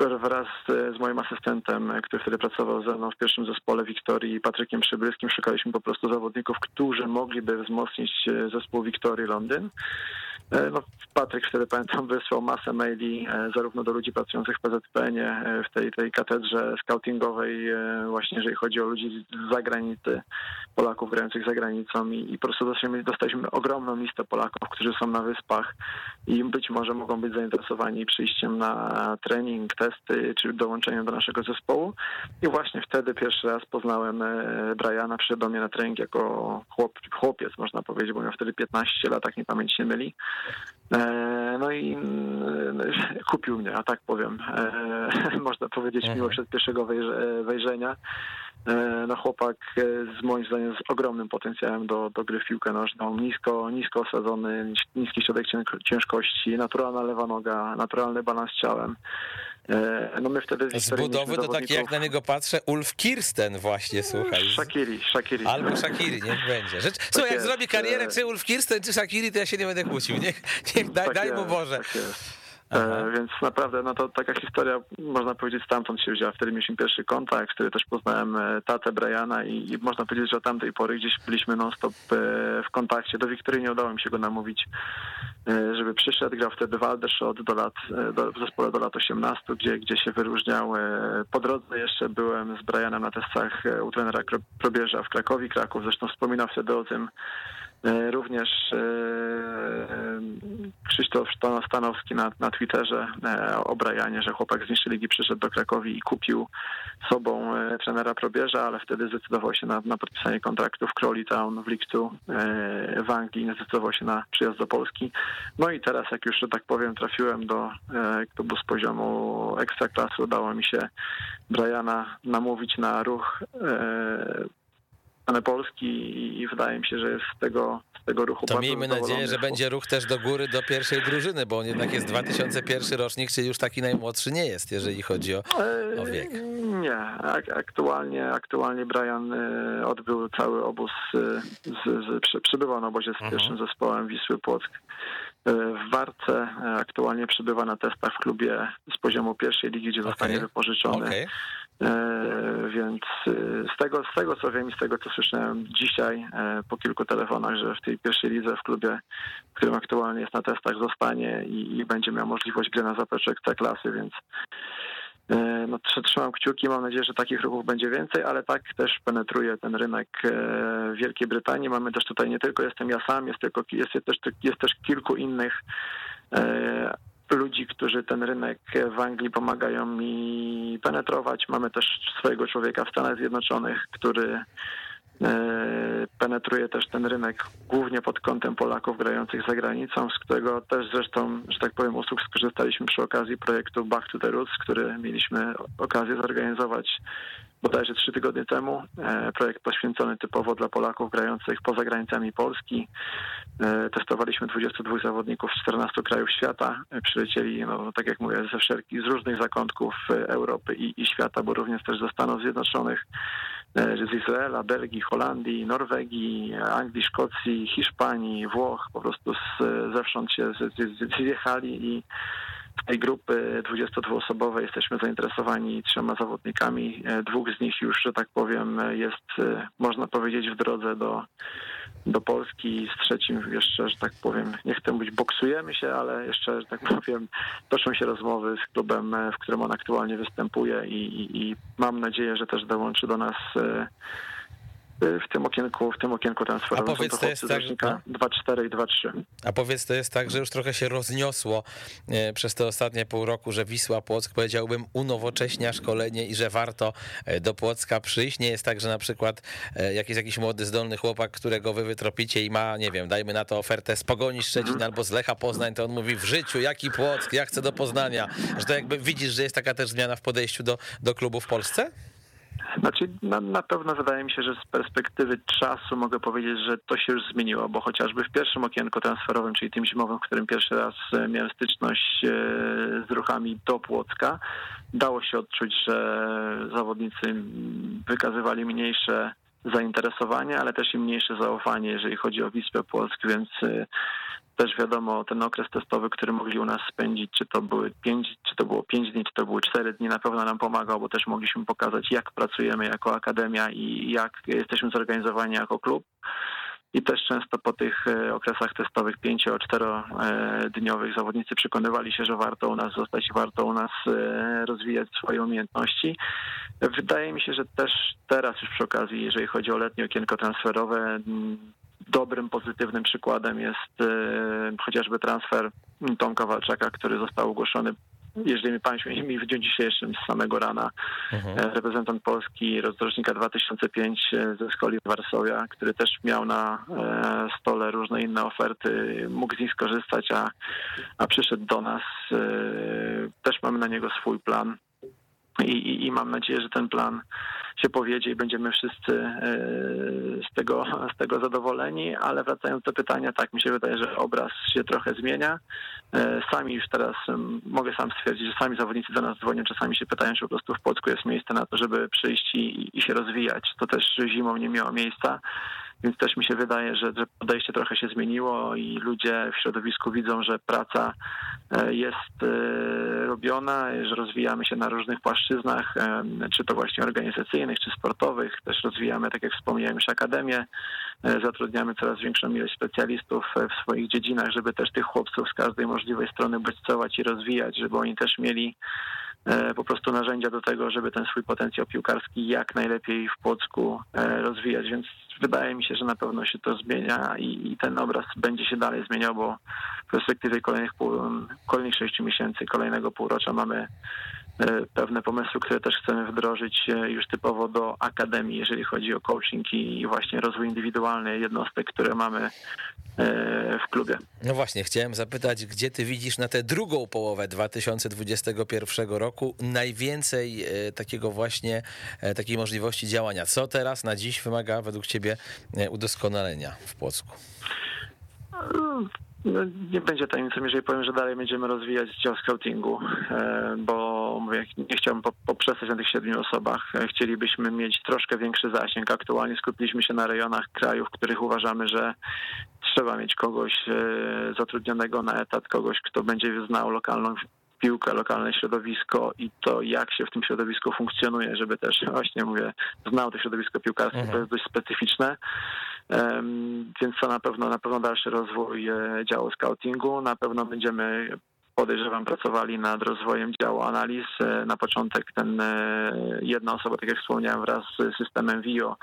Wraz z moim asystentem, który wtedy pracował ze mną w pierwszym zespole Wiktorii, Patrykiem Przybylskim, szukaliśmy po prostu zawodników, którzy mogliby wzmocnić e, zespół Wiktorii Londyn. E, no, Patryk wtedy pamiętam wysłał masę maili e, zarówno do ludzi pracujących w PZPN e, w tej, tej katedrze scoutingowej właśnie jeżeli chodzi o ludzi z zagranicy, Polaków grających za granicą i, i po prostu dostaliśmy, dostaliśmy ogromną listę Polaków, którzy są na wyspach i być może mogą być zainteresowani przyjściem na trening, testy czy dołączeniem do naszego zespołu. I właśnie wtedy pierwszy raz poznałem Briana, przyszedł do mnie na trening jako chłop, chłopiec można powiedzieć, bo miał wtedy 15 lat, tak nie pamięć nie myli no i e, kupił mnie, a tak powiem, e, można powiedzieć, mhm. mimo przed pierwszego wejrzenia. No chłopak z moim zdaniem z ogromnym potencjałem do, do gry w piłkę nożną, nisko, nisko osadzony, niski środek ciężkości, naturalna lewa noga, naturalny balans ciałem. E, no my wtedy z budowy to taki jak na niego patrzę, Ulf Kirsten właśnie, słuchaj. Shakiri, Shakiri. Albo Shakiri, niech będzie. Rzecz, tak słuchaj, jak zrobi karierę, czy Ulf Kirsten, czy Shakiri, to ja się nie będę kłócił. Niech, niech daj, tak daj mu Boże. Tak E, więc naprawdę, no to taka historia, można powiedzieć, stamtąd się wzięła. Wtedy mieliśmy pierwszy kontakt, wtedy też poznałem e, tatę Briana i, i można powiedzieć, że od tamtej pory gdzieś byliśmy non-stop e, w kontakcie. Do Wiktorii nie udało mi się go namówić, żeby przyszedł. Grał wtedy w Aldershot do lat, do, w zespole do lat 18, gdzie, gdzie się wyróżniał. Po drodze jeszcze byłem z Brianem na testach u trenera Probierza w Krakowie, Kraków. Zresztą wspominał wtedy o tym Również e, e, Krzysztof Stanowski na, na Twitterze e, o Brianie, że chłopak z niższej ligi przyszedł do Krakowi i kupił sobą e, trenera Probierza, ale wtedy zdecydował się na, na podpisanie kontraktu w Crawley Town w League e, w Anglii, nie zdecydował się na przyjazd do Polski. No i teraz, jak już, że tak powiem, trafiłem do e, klubu z poziomu ekstraklasy, udało mi się Briana namówić na ruch e, stronę Polski i wydaje mi się, że jest z tego, z tego ruchu To miejmy nadzieję, że będzie ruch też do góry do pierwszej drużyny, bo on jednak jest 2001 rocznik, czyli już taki najmłodszy nie jest, jeżeli chodzi o, o wiek. Nie, Ak- aktualnie, aktualnie Brian e, odbył cały obóz, e, z, z, przy, przybywał na obozie z Mhm. pierwszym zespołem Wisły Płock e, w Warce. Aktualnie przebywa na testach w klubie z poziomu pierwszej ligi, gdzie zostanie Okej. wypożyczony. Okej. E, Więc e, z tego, z tego co wiem i z tego co słyszałem dzisiaj e, po kilku telefonach, że w tej pierwszej lidze w klubie, w którym aktualnie jest na testach, zostanie i, i będzie miał możliwość gry na zapleczu klasy, więc no, tr- trzymam kciuki, mam nadzieję, że takich ruchów będzie więcej, ale tak też penetruje ten rynek e, Wielkiej Brytanii. Mamy też tutaj nie tylko jestem ja sam, jest, tylko, jest, też, jest też kilku innych ludzi, którzy ten rynek w Anglii pomagają mi penetrować. Mamy też swojego człowieka w Stanach Zjednoczonych, który penetruje też ten rynek głównie pod kątem Polaków grających za granicą, z którego też zresztą, że tak powiem, usług skorzystaliśmy przy okazji projektu Back to the Roots, który mieliśmy okazję zorganizować bodajże trzy tygodnie temu. E, Projekt poświęcony typowo dla Polaków grających poza granicami Polski. E, Testowaliśmy 22 zawodników z 14 krajów świata. E, Przylecieli, no, tak jak mówię, ze wszelkich, z różnych zakątków e, Europy i, i świata, bo również też ze Stanów Zjednoczonych, e, z Izraela, Belgii, Holandii, Norwegii, Anglii, Szkocji, Hiszpanii, Włoch. Po prostu z, zewsząd się zjechali i z tej grupy 22-osobowej jesteśmy zainteresowani trzema zawodnikami. E, Dwóch z nich już, że tak powiem, jest, e, można powiedzieć, w drodze do, do Polski. Z trzecim jeszcze, że tak powiem, nie chcę mówić boksujemy się, ale jeszcze, że tak powiem, toczą się rozmowy z klubem, e, w którym on aktualnie występuje i, i, i mam nadzieję, że też dołączy do nas e, w tym okienku, w tym okienku transferowym. A powiedz, to jest tak, rocznika 2-4 i 2-3. A powiedz, to jest tak, że już trochę się rozniosło e, przez te ostatnie pół roku, że Wisła Płock, powiedziałbym, unowocześnia szkolenie i że warto e, do Płocka przyjść. Nie jest tak, że na przykład e, jakiś, jakiś młody, zdolny chłopak, którego wy wytropicie i ma, nie wiem, dajmy na to ofertę z Pogoni Szczecin albo z Lecha Poznań, to on mówi w życiu, jaki Płock, ja chcę do Poznania. Że to jakby widzisz, że jest taka też zmiana w podejściu do, do klubu w Polsce? Znaczy, na, na pewno wydaje mi się, że z perspektywy czasu mogę powiedzieć, że to się już zmieniło, bo chociażby w pierwszym okienku transferowym, czyli tym zimowym, w którym pierwszy raz e, miałem styczność e, z ruchami do Płocka, dało się odczuć, że zawodnicy wykazywali mniejsze zainteresowanie, ale też i mniejsze zaufanie, jeżeli chodzi o Wispę Płock, więc e, też wiadomo, ten okres testowy, który mogli u nas spędzić, czy to były pięć, czy to było pięć dni, czy to były cztery dni, na pewno nam pomagał, bo też mogliśmy pokazać, jak pracujemy jako akademia i jak jesteśmy zorganizowani jako klub. I też często po tych e, okresach testowych pięcio, czterodniowych zawodnicy przekonywali się, że warto u nas zostać warto u nas e, rozwijać swoje umiejętności. Wydaje mi się, że też teraz już przy okazji, jeżeli chodzi o letnie okienko transferowe, dobrym, pozytywnym przykładem jest e, chociażby transfer Tomka Walczaka, który został ogłoszony jeżeli mi pamięć mi w dniu dzisiejszym z samego rana e, reprezentant Polski z rocznika 2005 e, ze Skoli Warszawia, który też miał na stole różne inne oferty, mógł z nich skorzystać, a, a przyszedł do nas. Też mamy na niego swój plan. I, i, mam nadzieję, że ten plan się powiedzie i będziemy wszyscy e, z tego, z tego zadowoleni, ale wracając do pytania, tak mi się wydaje, że obraz się trochę zmienia. E, Sami już teraz mogę sam stwierdzić, że sami zawodnicy do nas dzwonią, czasami się pytają, czy po prostu w Płocku jest miejsce na to, żeby przyjść i, i się rozwijać. To też zimą nie miało miejsca. Więc też mi się wydaje, że, że podejście trochę się zmieniło i ludzie w środowisku widzą, że praca e, jest e, robiona, że rozwijamy się na różnych płaszczyznach, e, czy to właśnie organizacyjnych, czy sportowych. Też rozwijamy, tak jak wspomniałem, już akademię, zatrudniamy coraz większą ilość specjalistów w swoich dziedzinach, żeby też tych chłopców z każdej możliwej strony bodźcować i rozwijać, żeby oni też mieli po prostu narzędzia do tego, żeby ten swój potencjał piłkarski jak najlepiej w Płocku rozwijać, więc wydaje mi się, że na pewno się to zmienia i, i ten obraz będzie się dalej zmieniał, bo w perspektywie kolejnych, pół, kolejnych sześciu miesięcy, kolejnego półrocza mamy pewne pomysły, które też chcemy wdrożyć e, już typowo do akademii, jeżeli chodzi o coaching i właśnie rozwój indywidualny jednostek, które mamy e, w klubie. No właśnie, chciałem zapytać, gdzie ty widzisz na tę drugą połowę 2021 roku najwięcej takiego właśnie, takiej możliwości działania? Co teraz na dziś wymaga według ciebie udoskonalenia w Płocku? No, nie będzie tajemnicą, jeżeli powiem, że dalej będziemy rozwijać dział scoutingu, e, bo mówię, nie chciałbym poprzestać na tych siedmiu osobach. E, chcielibyśmy mieć troszkę większy zasięg. Aktualnie skupiliśmy się na rejonach kraju, w których uważamy, że trzeba mieć kogoś e, zatrudnionego na etat, kogoś, kto będzie znał lokalną piłkę, lokalne środowisko i to, jak się w tym środowisku funkcjonuje, żeby też właśnie, mówię, znał to środowisko piłkarskie, mhm. to jest dość specyficzne. Więc to na pewno, na pewno dalszy rozwój e, działu scoutingu. Na pewno będziemy podejrzewam, pracowali nad rozwojem działu analiz. E, na początek ten e, jedna osoba, tak jak wspomniałem, wraz z systemem VIO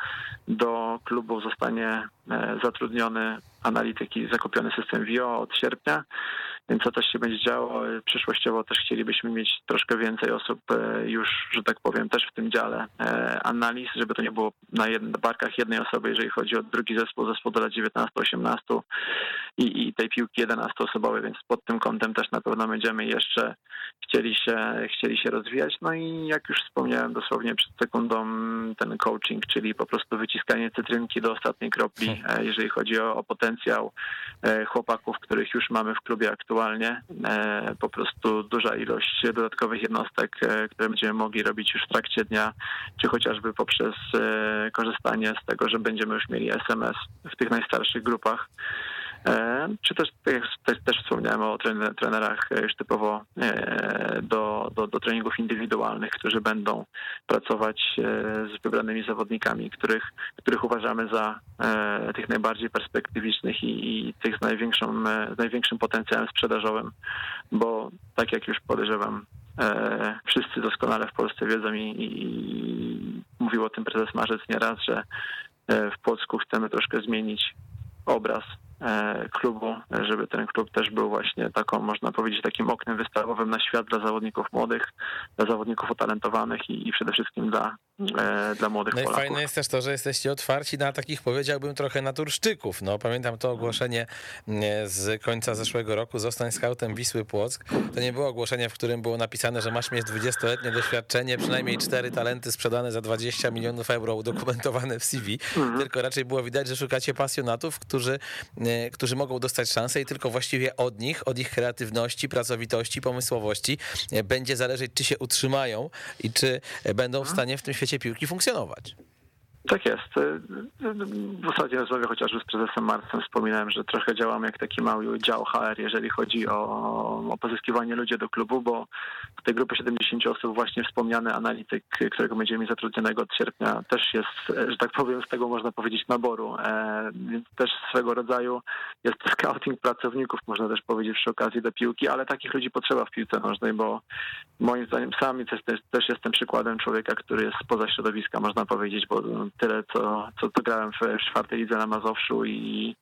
do klubu zostanie zatrudniony analityk i zakupiony system VIO od sierpnia więc to też się będzie działo. Przyszłościowo też chcielibyśmy mieć troszkę więcej osób e, już, że tak powiem, też w tym dziale e, analiz, żeby to nie było na barkach jednej osoby, jeżeli chodzi o drugi zespół, zespół do lat 19-18 i, i tej piłki 11-osobowej, więc pod tym kątem też na pewno będziemy jeszcze chcieli się, chcieli się rozwijać. No i jak już wspomniałem dosłownie przed sekundą, ten coaching, czyli po prostu wyciskanie cytrynki do ostatniej kropli, e, jeżeli chodzi o, o potencjał chłopaków, których już mamy w klubie aktualnie aktualnie. E, po prostu duża ilość dodatkowych jednostek, e, które będziemy mogli robić już w trakcie dnia, czy chociażby poprzez e, korzystanie z tego, że będziemy już mieli SMS w tych najstarszych grupach. Czy też, też, też wspomniałem o trenerach już typowo do, do, do treningów indywidualnych, którzy będą pracować z wybranymi zawodnikami, których, których uważamy za tych najbardziej perspektywicznych i, i tych z, największą, z największym potencjałem sprzedażowym, bo tak jak już podejrzewam, wszyscy doskonale w Polsce wiedzą i, i mówił o tym prezes Marzec nieraz, że w Polsku chcemy troszkę zmienić obraz E, klubu, żeby ten klub też był właśnie taką, można powiedzieć, takim oknem wystawowym na świat dla zawodników młodych, dla zawodników utalentowanych i, i przede wszystkim dla, e, dla młodych no Polaków. i fajne jest też to, że jesteście otwarci na takich, powiedziałbym, trochę naturszczyków. No, pamiętam to ogłoszenie z końca zeszłego roku, zostań skautem Wisły Płock. To nie było ogłoszenie, w którym było napisane, że masz mieć 20-letnie doświadczenie, przynajmniej cztery talenty sprzedane za 20 milionów euro udokumentowane w CV, mhm. tylko raczej było widać, że szukacie pasjonatów, którzy E, którzy mogą dostać szansę i tylko właściwie od nich, od ich kreatywności, pracowitości, pomysłowości e, będzie zależeć, czy się utrzymają i czy będą w stanie w tym świecie piłki funkcjonować. Tak jest. W zasadzie rozmawiam chociażby z prezesem Marcem, wspominałem, że trochę działamy jak taki mały dział HR, jeżeli chodzi o, o pozyskiwanie ludzi do klubu, bo w tej grupie 70 osób właśnie wspomniany analityk, którego będziemy mieć zatrudnionego od sierpnia, też jest, że tak powiem, z tego można powiedzieć naboru, e, więc też swego rodzaju jest scouting pracowników, można też powiedzieć przy okazji do piłki, ale takich ludzi potrzeba w piłce nożnej, bo moim zdaniem sam też, też jestem przykładem człowieka, który jest spoza środowiska, można powiedzieć, bo tyle, co, co, co grałem w czwartej lidze na Mazowszu i,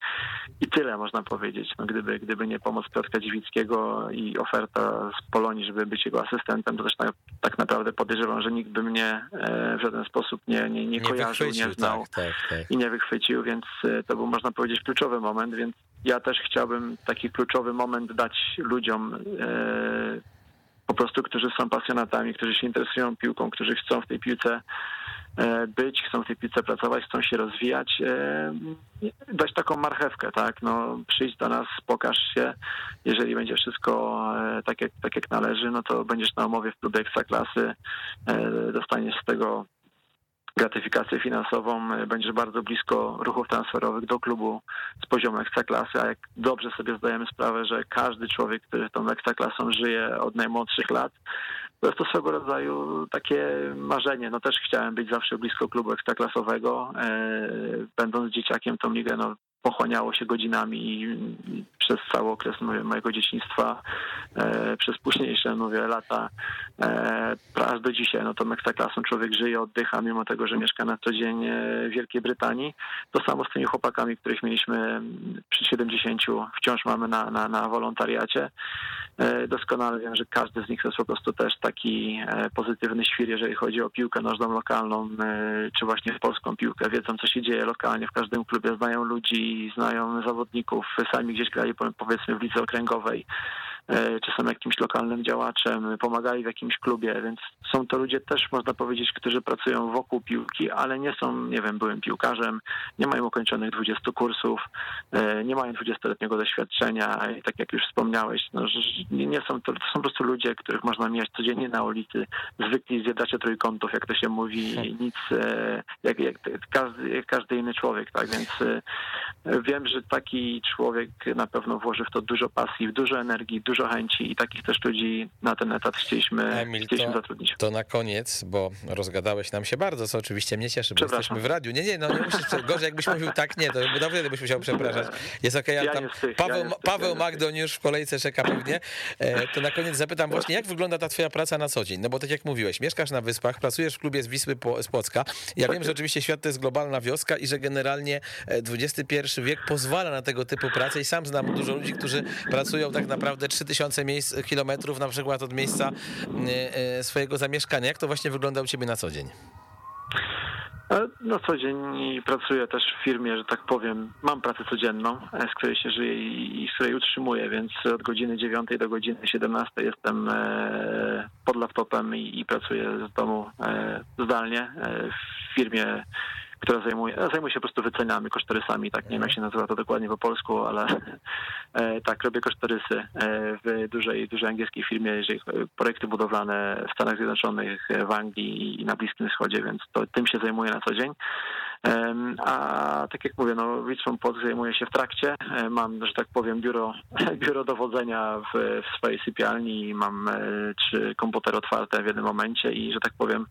i tyle można powiedzieć. No, gdyby, gdyby nie pomoc Piotra Dziwickiego i oferta z Polonii, żeby być jego asystentem, to też tak, tak naprawdę podejrzewam, że nikt by mnie e, w żaden sposób nie, nie, nie, nie kojarzył, nie znał tak, tak, tak. i nie wychwycił, więc e, to był, można powiedzieć, kluczowy moment, więc ja też chciałbym taki kluczowy moment dać ludziom e, po prostu, którzy są pasjonatami, którzy się interesują piłką, którzy chcą w tej piłce być, chcą w tej piłce pracować, chcą się rozwijać, e, dać taką marchewkę, tak, no przyjdź do nas, pokaż się, jeżeli będzie wszystko e, tak jak, tak jak należy, no to będziesz na umowie w klubie Ekstraklasy, dostaniesz z tego gratyfikację finansową, będziesz bardzo blisko ruchów transferowych do klubu z poziomu ekstraklasy, a jak dobrze sobie zdajemy sprawę, że każdy człowiek, który tą ekstraklasą żyje od najmłodszych lat, to jest to swego rodzaju takie marzenie. No też chciałem być zawsze blisko klubu ekstraklasowego. Będąc dzieciakiem tą ligę no, pochłaniało się godzinami przez cały okres mojego dzieciństwa, e, przez późniejsze mówię, lata, e, aż do dzisiaj, no to ekstraklasą człowiek żyje, oddycha, mimo tego, że mieszka na co dzień e, w Wielkiej Brytanii. To samo z tymi chłopakami, których mieliśmy przy 70, wciąż mamy na, na, na wolontariacie. Doskonale wiem, że każdy z nich to jest po prostu też taki pozytywny świr, jeżeli chodzi o piłkę nożną lokalną, czy właśnie polską piłkę. Wiedzą, co się dzieje lokalnie w każdym klubie, znają ludzi, znają zawodników, sami gdzieś grali powiedzmy w lidze okręgowej. E, czy są jakimś lokalnym działaczem, pomagali w jakimś klubie, więc są to ludzie też, można powiedzieć, którzy pracują wokół piłki, ale nie są, nie wiem, byłym piłkarzem, nie mają ukończonych 20 kursów, e, nie mają 20-letniego doświadczenia i tak jak już wspomniałeś, no, nie są to, to są po prostu ludzie, których można mijać codziennie na ulicy, zwykli zjadacze trójkątów, jak to się mówi, hmm. nic, e, jak, jak, każdy, jak każdy inny człowiek, tak, więc wiem, że taki człowiek na pewno włoży w to dużo pasji, dużo energii, dużo dużo chęci i takich też ludzi na ten etat chcieliśmy, Emil, chcieliśmy to, zatrudnić. To na koniec, bo rozgadałeś nam się bardzo, co oczywiście mnie cieszy, bo jesteśmy w radiu. Nie, nie, no nie musisz, gorzej jakbyś mówił tak, nie, to dobrze, gdybyś musiał przepraszać. Jest okej, okay, ja tam Paweł, ja Paweł Magdon już w kolejce czeka pewnie. E, to na koniec zapytam właśnie, jak wygląda ta twoja praca na co dzień? No bo tak jak mówiłeś, mieszkasz na Wyspach, pracujesz w klubie z Wisły z Płocka. Ja wiem, że oczywiście świat to jest globalna wioska i że generalnie XXI e, wiek pozwala na tego typu pracę i sam znam dużo ludzi, którzy pracują tak naprawdę 3 3000 miejsc, kilometrów na przykład od miejsca e, e, swojego zamieszkania. Jak to właśnie wygląda u ciebie na co dzień? Na co dzień pracuję też w firmie, że tak powiem, mam pracę codzienną, e, z której się żyję i z której utrzymuję, więc od godziny 9 do godziny 17 jestem pod laptopem i, pracuję z domu zdalnie w firmie która zajmuje, zajmuje się po prostu wycenami, kosztorysami, tak nie wiem jak się nazywa to dokładnie po polsku, ale e, tak, robię kosztorysy e, w dużej, dużej angielskiej firmie, jeżeli projekty budowlane w Stanach Zjednoczonych, w Anglii i na Bliskim Wschodzie, więc to, tym się zajmuję na co dzień. A tak jak mówię, no Wisłą Płock zajmuje się w trakcie. E, mam, że tak powiem, biuro, biuro dowodzenia w, w swojej sypialni. Mam trzy komputery otwarte w jednym momencie i, że tak powiem,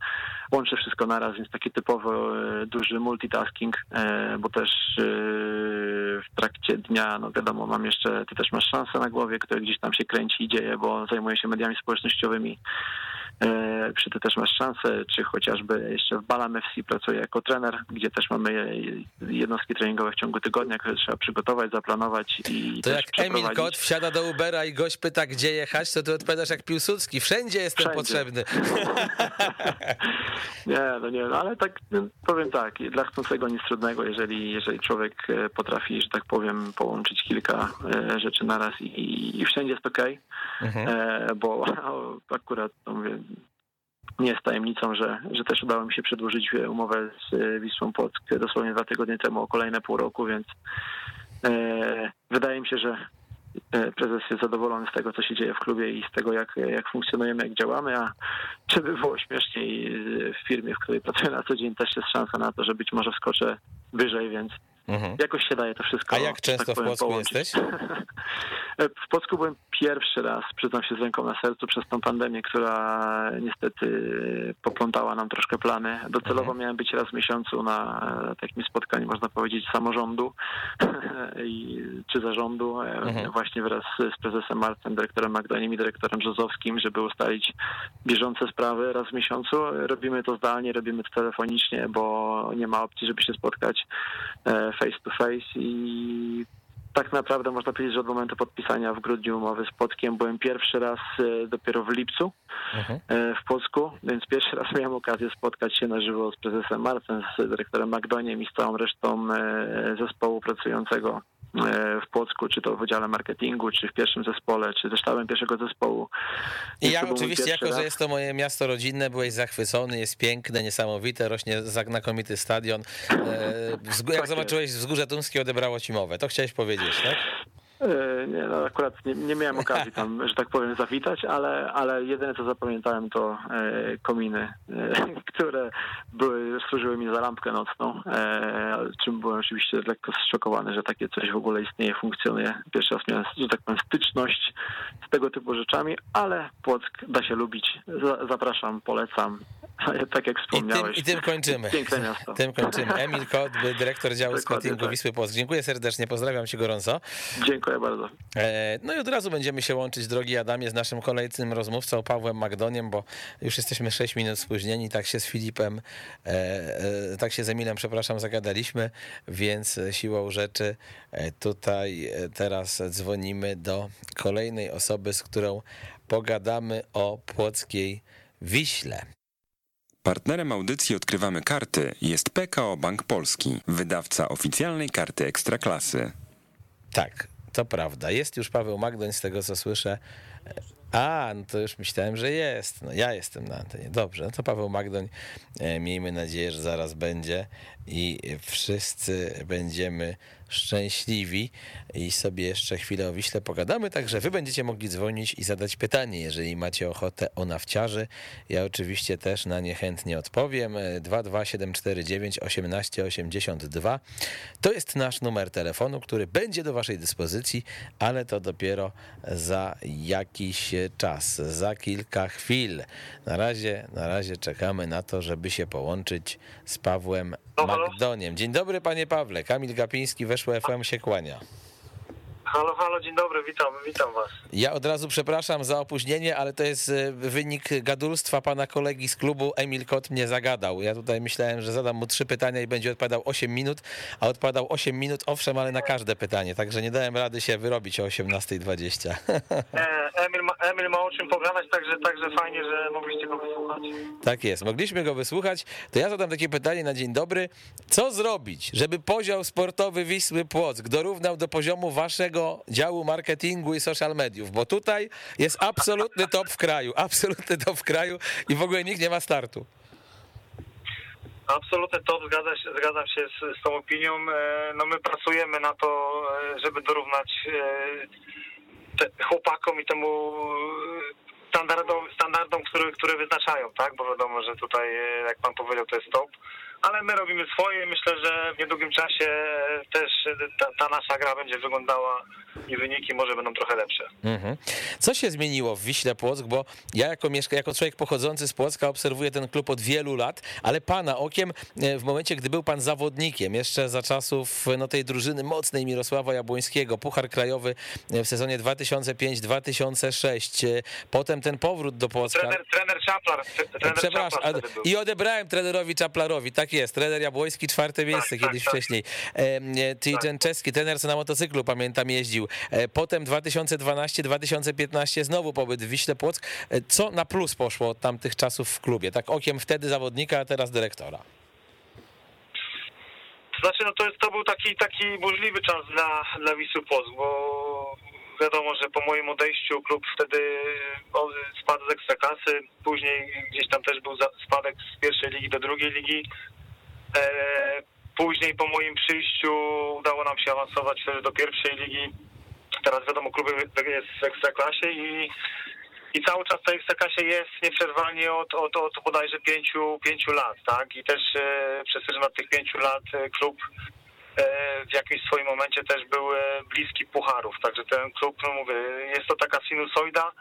łączę wszystko naraz, więc taki typowo duży duży multitasking, e, bo też e, w trakcie dnia, no wiadomo, mam jeszcze, ty też masz szansę na głowie, które gdzieś tam się kręci i dzieje, bo zajmuję się mediami społecznościowymi E, przy tym też masz szansę, czy chociażby jeszcze w Balam FC pracuję jako trener, gdzie też mamy jednostki treningowe w ciągu tygodnia, które trzeba przygotować, zaplanować i To jak Emil Kot wsiada do Ubera i gość pyta, gdzie jechać, to ty odpowiadasz jak Piłsudski, wszędzie jestem wszędzie. potrzebny. nie, no nie, no ale tak no, powiem tak, dla chcącego nic trudnego, jeżeli, jeżeli człowiek e, potrafi, że tak powiem, połączyć kilka e, rzeczy naraz i, i wszędzie jest okej, okay, mhm. bo akurat no mówię, nie jest tajemnicą, że, że też udało mi się przedłużyć umowę z e, Wisłą Płock dosłownie dwa tygodnie temu o kolejne pół roku, więc e, wydaje mi się, że e, prezes jest zadowolony z tego, co się dzieje w klubie i z tego, jak, jak funkcjonujemy, jak działamy, a czy by było śmieszniej w firmie, w której pracuję na co dzień, też jest szansa na to, że być może skoczę wyżej, więc Mhm. Jakoś się daje to wszystko. A jak często tak powiem, w Płocku połączyć. jesteś? w Płocku byłem pierwszy raz, przyznam się z ręką na sercu, przez tą pandemię, która niestety poplątała nam troszkę plany. Docelowo mhm. miałem być raz w miesiącu na takim spotkaniu, można powiedzieć, samorządu czy zarządu, e, mhm. właśnie wraz z prezesem Marcem, dyrektorem Magdaniem i dyrektorem Brzozowskim, żeby ustalić bieżące sprawy raz w miesiącu. Robimy to zdalnie, robimy to telefonicznie, bo nie ma opcji, żeby się spotkać e, face to face i tak naprawdę można powiedzieć, że od momentu podpisania w grudniu umowy z Płockiem byłem pierwszy raz e, dopiero w lipcu mhm. E, w Polsku, więc pierwszy raz miałem okazję spotkać się na żywo z prezesem Marcem, z dyrektorem Magdoniem i z całą resztą e, zespołu pracującego w Płocku, czy to w Wydziale Marketingu, czy w pierwszym zespole, czy ze sztabem pierwszego zespołu. I ja oczywiście, jako raz. że jest to moje miasto rodzinne, byłeś zachwycony, jest piękne, niesamowite, rośnie znakomity stadion. Jak tak zobaczyłeś wzgórze Tumskie, odebrało ci mowę. To chciałeś powiedzieć, tak? E, nie, no akurat nie, nie miałem okazji tam, że tak powiem, zawitać, ale, ale jedyne co zapamiętałem to e, kominy, e, które były, służyły mi za lampkę nocną, e, czym byłem oczywiście lekko zszokowany, że takie coś w ogóle istnieje, funkcjonuje. Pierwszy raz miałem, że tak powiem, styczność z tego typu rzeczami, ale Płock da się lubić. Za, zapraszam, polecam. Tak jak I tym, wspomniałeś. I tym kończymy. Piękne miasto. Tym kończymy. Emil Kot, dyrektor działu Dokładnie scoutingu tak. Wisły Płock. Dziękuję serdecznie, pozdrawiam cię gorąco. Dziękuję bardzo. E, No i od razu będziemy się łączyć, drogi Adamie, z naszym kolejnym rozmówcą Pawłem Magdoniem, bo już jesteśmy 6 minut spóźnieni, tak się z Filipem, e, e, tak się z Emilem, przepraszam, zagadaliśmy, więc siłą rzeczy tutaj teraz dzwonimy do kolejnej osoby, z którą pogadamy o płockiej Wiśle. Partnerem audycji Odkrywamy Karty jest PKO Bank Polski, wydawca oficjalnej karty Ekstraklasy. Tak, to prawda. Jest już Paweł Magdoń, z tego co słyszę. A, no to już myślałem, że jest. No ja jestem na antenie. Dobrze, no to Paweł Magdoń, e, miejmy nadzieję, że zaraz będzie i wszyscy będziemy szczęśliwi i sobie jeszcze chwilę o Wiśle pogadamy, także wy będziecie mogli dzwonić i zadać pytanie, jeżeli macie ochotę o nawciarzy. Ja oczywiście też na nie chętnie odpowiem. E, 22749 1882 to jest nasz numer telefonu, który będzie do waszej dyspozycji, ale to dopiero za jakiś czas, za kilka chwil. Na razie, na razie czekamy na to, żeby się połączyć z Pawłem? Magdoniem. Dzień dobry panie Pawle, Kamil Gapiński, Weszło FM się kłania. Halo, halo, dzień dobry, witam, witam was. Ja od razu przepraszam za opóźnienie, ale to jest e, wynik gadulstwa pana kolegi z klubu. Emil Kot mnie zagadał. Ja tutaj myślałem, że zadam mu trzy pytania i będzie odpowiadał 8 minut, a odpowiadał 8 minut, owszem, ale na każde pytanie, także nie dałem rady się wyrobić o 18.20. E, Emil, ma, Emil ma o czym pogadać, także, także fajnie, że mogliście go wysłuchać. Tak jest, mogliśmy go wysłuchać. To ja zadam takie pytanie na dzień dobry. Co zrobić, żeby poziom sportowy Wisły Płock dorównał do poziomu waszego działu marketingu i social mediów? Bo tutaj jest absolutny top w kraju, absolutny top w kraju i w ogóle nikt nie ma startu. Absolutnie to, zgadza się, zgadzam się z, z tą opinią. E, No my pracujemy na to, e, żeby dorównać e, chłopakom i temu standardom, standardom które, które wyznaczają, tak? Bo wiadomo, że tutaj, jak pan powiedział, to jest top. Ale my robimy swoje myślę, że w niedługim czasie e, też e, ta, ta nasza gra będzie wyglądała i wyniki może będą trochę lepsze. Mhm. Co się zmieniło w Wiśle Płock? Bo ja jako, mieszka, jako człowiek pochodzący z Płocka obserwuję ten klub od wielu lat, ale pana okiem e, w momencie, gdy był pan zawodnikiem, jeszcze za czasów no, tej drużyny mocnej Mirosława Jabłońskiego, Puchar Krajowy e, w sezonie 2005-2006, e, potem ten powrót do Płocka. Trener, trener Czaplar. tre- Trener Przepraszam, Czaplar i odebrałem trenerowi Czaplarowi, tak jest, trener Jabłoński, czwarte miejsce tak, kiedyś tak. wcześniej. E, Czyli Tak. ten czeski trener, co na motocyklu, pamiętam, jeździł. E, Potem 2012-2015 znowu pobyt w Wiśle Płock. E, Co na plus poszło od tamtych czasów w klubie? Tak okiem wtedy zawodnika, a teraz dyrektora. To znaczy, no to, jest, to był taki, taki burzliwy czas dla, dla Wisły Płock, bo wiadomo, że po moim odejściu klub wtedy spadł z Ekstraklasy, później gdzieś tam też był spadek z pierwszej ligi do drugiej ligi. E, później po moim przyjściu udało nam się awansować do pierwszej ligi. Teraz wiadomo, klub jest w Ekstraklasie i i cały czas w tej Ekstraklasie jest nieprzerwalnie od, od, od bodajże pięciu, pięciu lat, tak? I też e, przez pryzmat tych pięciu lat e, klub e, w jakimś swoim momencie też był bliski pucharów, także ten klub, no mówię, jest to taka sinusoida,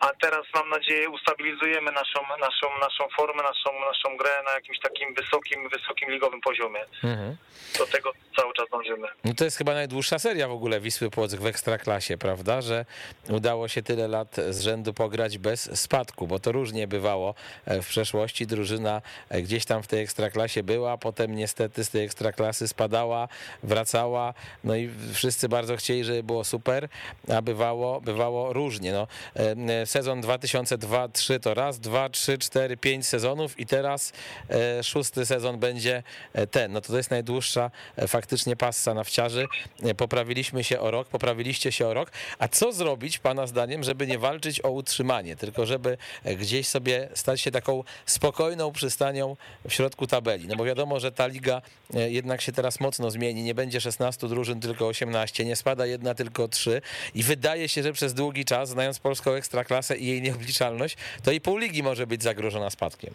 a teraz mam nadzieję ustabilizujemy naszą, naszą, naszą formę, naszą, naszą grę na jakimś takim wysokim, wysokim ligowym poziomie. Mhm. Do tego cały czas dążymy. No to jest chyba najdłuższa seria w ogóle Wisły Płock w Ekstraklasie, prawda? Że udało się tyle lat z rzędu pograć bez spadku, bo to różnie bywało e, w przeszłości. Drużyna e, gdzieś tam w tej Ekstraklasie była, potem niestety z tej Ekstraklasy spadała, wracała, no i wszyscy bardzo chcieli, żeby było super, a bywało, bywało różnie. No, e, sezon 2002-3 to raz, dwa, trzy, cztery, pięć sezonów i teraz e, szósty sezon będzie e, ten. No to to jest najdłuższa e, faktycznie passa nafciarzy. E, Poprawiliśmy się o rok, poprawiliście się o rok. A co zrobić, pana zdaniem, żeby nie walczyć o utrzymanie, tylko żeby gdzieś sobie stać się taką spokojną przystanią w środku tabeli? No bo wiadomo, że ta liga jednak się teraz mocno zmieni. Nie będzie 16 drużyn, tylko 18. Nie spada jedna, tylko trzy. I wydaje się, że przez długi czas, znając polską ekstraklasę i jej nieobliczalność, to i pół ligi może być zagrożona spadkiem.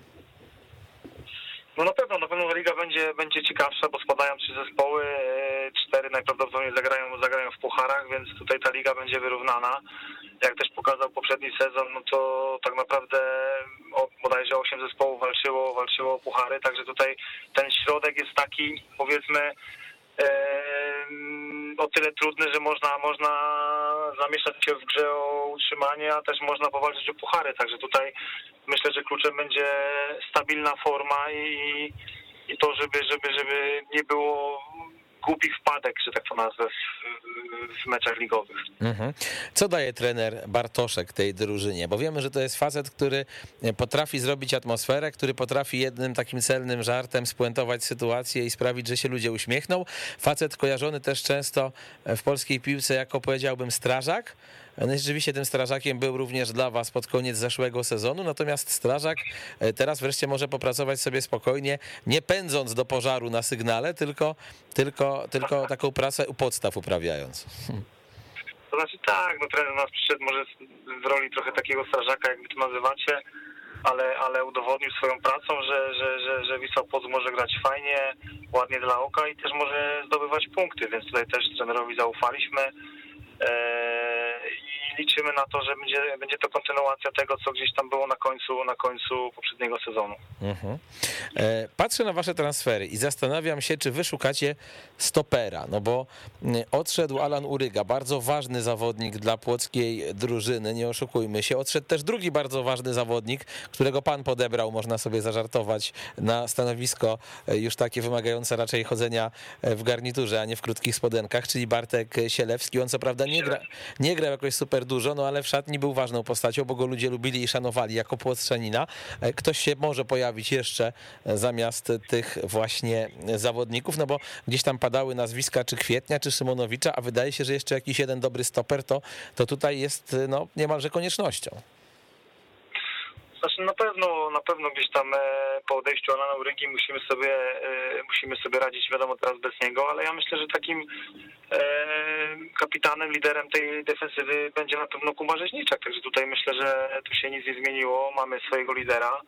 No na pewno, na pewno liga będzie, będzie ciekawsza, bo spadają trzy zespoły, e, cztery najprawdopodobniej zagrają, zagrają w pucharach, więc tutaj ta liga będzie wyrównana. Jak też pokazał poprzedni sezon, no to tak naprawdę bodajże osiem zespołów walczyło, walczyło o puchary, także tutaj ten środek jest taki, powiedzmy, e, o tyle trudny, że można, można zamieszać się w grze o utrzymanie, a też można powalczyć o puchary. Także tutaj myślę, że kluczem będzie stabilna forma i, i to, żeby, żeby, żeby nie było głupich wpadek, że tak to nazwę, w, w meczach ligowych. Mhm. Co daje trener Bartoszek tej drużynie? Bo wiemy, że to jest facet, który potrafi zrobić atmosferę, który potrafi jednym takim celnym żartem spuentować sytuację i sprawić, że się ludzie uśmiechną. Facet kojarzony też często w polskiej piłce jako powiedziałbym strażak. No rzeczywiście tym strażakiem był również dla was pod koniec zeszłego sezonu, natomiast strażak e, teraz wreszcie może popracować sobie spokojnie, nie pędząc do pożaru na sygnale, tylko, tylko, tylko taką pracę u podstaw uprawiając. To znaczy tak, no trener nas przyszedł może w roli trochę takiego strażaka, jak wy to nazywacie, ale, ale udowodnił swoją pracą, że, że, że, że Wisła może grać fajnie, ładnie dla oka i też może zdobywać punkty, więc tutaj też trenerowi zaufaliśmy. Eee, liczymy na to, że będzie, będzie to kontynuacja tego, co gdzieś tam było na końcu, na końcu poprzedniego sezonu. Mhm. E, Patrzę na wasze transfery i zastanawiam się, czy wy szukacie stopera, no bo mm, odszedł Alan Uryga, bardzo ważny zawodnik dla płockiej drużyny, nie oszukujmy się. Odszedł też drugi bardzo ważny zawodnik, którego pan podebrał, można sobie zażartować, na stanowisko e, już takie wymagające raczej chodzenia e, w garniturze, a nie w krótkich spodenkach, czyli Bartek Sielewski. On co prawda nie, gra, nie grał jakoś super dużo, no ale w szatni był ważną postacią, bo go ludzie lubili i szanowali jako płotrzanina. E, Ktoś się może pojawić jeszcze e, zamiast tych właśnie zawodników, no bo gdzieś tam padały nazwiska czy Kwietnia, czy Szymonowicza, a wydaje się, że jeszcze jakiś jeden dobry stoper to, to tutaj jest e, no, niemalże koniecznością. Znaczy na pewno, na pewno gdzieś tam po odejściu Alana Urygi musimy sobie, musimy sobie radzić, wiadomo teraz bez niego, ale ja myślę, że takim kapitanem, liderem tej defensywy będzie na pewno Kuba Rzeźniczak, także tutaj myślę, że tu się nic nie zmieniło, mamy swojego lidera.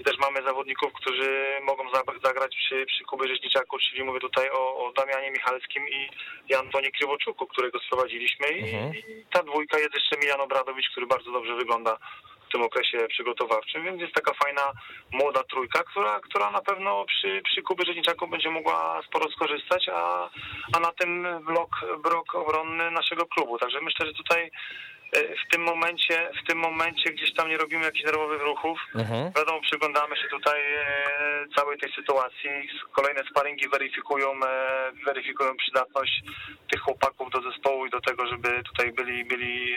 I też mamy zawodników, którzy mogą za- zagrać przy, przy Kubie Rzeźniczaku, czyli mówię tutaj o, o Damianie Michalskim i, i Antonie Krywoczuku, którego sprowadziliśmy. I, Mhm. i ta dwójka jest jeszcze Milan Obradowicz, który bardzo dobrze wygląda tym okresie przygotowawczym, więc jest taka fajna młoda trójka, która, która na pewno przy, przy Kubie Rzeźniczaku będzie mogła sporo skorzystać, a, a na tym blok, blok obronny naszego klubu. Także myślę, że tutaj e, w tym momencie, w tym momencie gdzieś tam nie robimy jakichś nerwowych ruchów. Mhm. Wiadomo, przyglądamy się tutaj e, całej tej sytuacji. Kolejne sparingi weryfikują, e, weryfikują przydatność tych chłopaków do zespołu i do tego, żeby tutaj byli, byli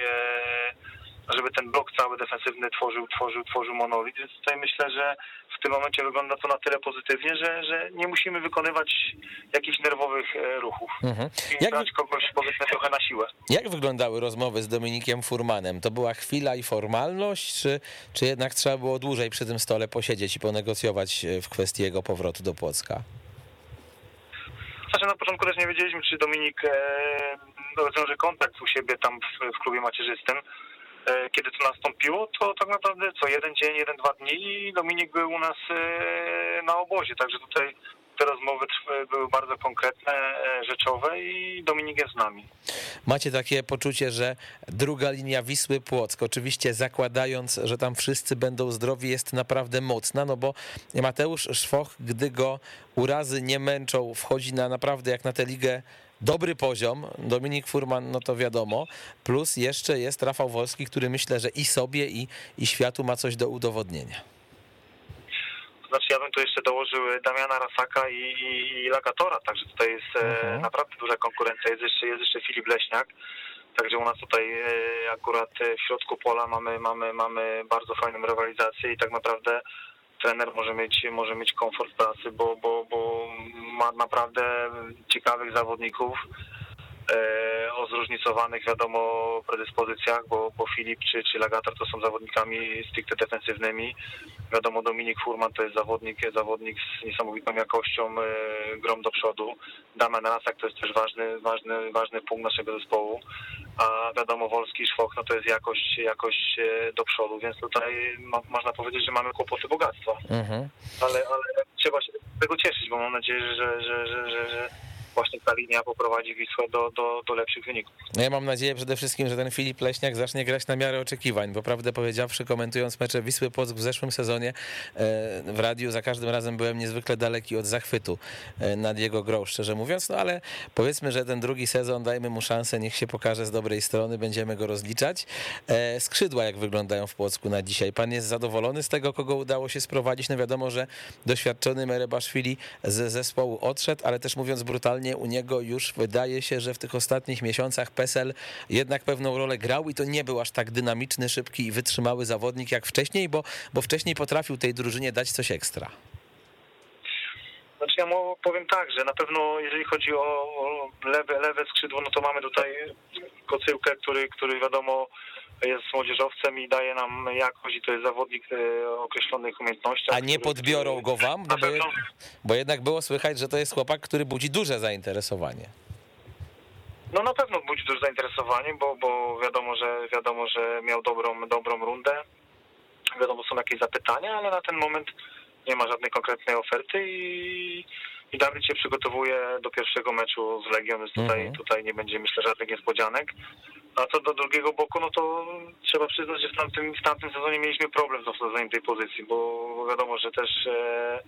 żeby ten blok cały defensywny tworzył, tworzył, tworzył monolit. Więc tutaj myślę, że w tym momencie wygląda to na tyle pozytywnie, że, że nie musimy wykonywać jakichś nerwowych e, ruchów. Mhm. I Jak, brać kogoś powiedzmy trochę na siłę. jak wyglądały rozmowy z Dominikiem Furmanem? To była chwila i formalność, czy, czy jednak trzeba było dłużej przy tym stole posiedzieć i ponegocjować e, w kwestii jego powrotu do Płocka? Znaczy na początku też nie wiedzieliśmy, czy Dominik e, rozwiąże kontakt u siebie tam w, w klubie macierzystym. E, kiedy to nastąpiło, to tak naprawdę co jeden dzień, jeden, dwa dni i Dominik był u nas e, na obozie, także tutaj te rozmowy były bardzo konkretne, e, rzeczowe i Dominik jest z nami. Macie takie poczucie, że druga linia Wisły Płock, oczywiście zakładając, że tam wszyscy będą zdrowi, jest naprawdę mocna, no bo Mateusz Szwoch, gdy go urazy nie męczą, wchodzi na naprawdę jak na tę ligę dobry poziom. Dominik Furman, no to wiadomo. Plus jeszcze jest Rafał Wolski, który myślę, że i sobie, i, i światu ma coś do udowodnienia. Znaczy ja bym tu jeszcze dołożył Damiana Rasaka i, i, i Lagatora, także tutaj jest e, Mhm. naprawdę duża konkurencja. Jest jeszcze, jest jeszcze Filip Leśniak. Także u nas tutaj e, akurat w środku pola mamy, mamy, mamy bardzo fajną rywalizację i tak naprawdę trener może mieć, może mieć komfort pracy, bo, bo, bo ma naprawdę ciekawych zawodników zróżnicowanych, wiadomo, predyspozycjach, bo, bo Filip czy, czy Lagator to są zawodnikami stricte defensywnymi. Wiadomo, Dominik Furman to jest zawodnik, zawodnik z niesamowitą jakością, e, grom do przodu. Damian Rasak to jest też ważny, ważny, ważny punkt naszego zespołu. A wiadomo, Wolski i Szwok, no to jest jakość, jakość e, do przodu, więc tutaj mo, można powiedzieć, że mamy kłopoty bogactwa. Mhm. Ale, ale trzeba się tego cieszyć, bo mam nadzieję, że, że, że, że, że właśnie ta linia poprowadzi Wisłę do, do, do lepszych wyników. No ja mam nadzieję przede wszystkim, że ten Filip Leśniak zacznie grać na miarę oczekiwań, bo prawdę powiedziawszy, komentując mecze Wisły Płock w zeszłym sezonie e, w radiu za każdym razem byłem niezwykle daleki od zachwytu e, nad jego grą, szczerze mówiąc, no ale powiedzmy, że ten drugi sezon, dajmy mu szansę, niech się pokaże z dobrej strony, będziemy go rozliczać. E, skrzydła jak wyglądają w Płocku na dzisiaj? Pan jest zadowolony z tego, kogo udało się sprowadzić? No wiadomo, że doświadczony Merebaszwili ze zespołu odszedł, ale też mówiąc brutalnie, u niego już wydaje się, że w tych ostatnich miesiącach PESEL jednak pewną rolę grał i to nie był aż tak dynamiczny, szybki i wytrzymały zawodnik jak wcześniej, bo, bo wcześniej potrafił tej drużynie dać coś ekstra. Znaczy ja mu powiem tak, że na pewno jeżeli chodzi o lewe, lewe skrzydło, no to mamy tutaj kocyłkę, który, który wiadomo jest młodzieżowcem i daje nam jakość i to jest zawodnik e, określonych umiejętnościach. A nie podbiorą go wam? No bo, bo jednak było słychać, że to jest chłopak, który budzi duże zainteresowanie. No na pewno budzi duże zainteresowanie, bo, bo wiadomo, że wiadomo, że miał dobrą, dobrą rundę. Wiadomo, są jakieś zapytania, ale na ten moment nie ma żadnej konkretnej oferty i, i Dawid się przygotowuje do pierwszego meczu z Legią, więc tutaj, mhm. tutaj nie będzie myślę żadnych niespodzianek. A co do drugiego boku, no to trzeba przyznać, że w tamtym, w tamtym sezonie mieliśmy problem z obsadzeniem tej pozycji, bo wiadomo, że też e,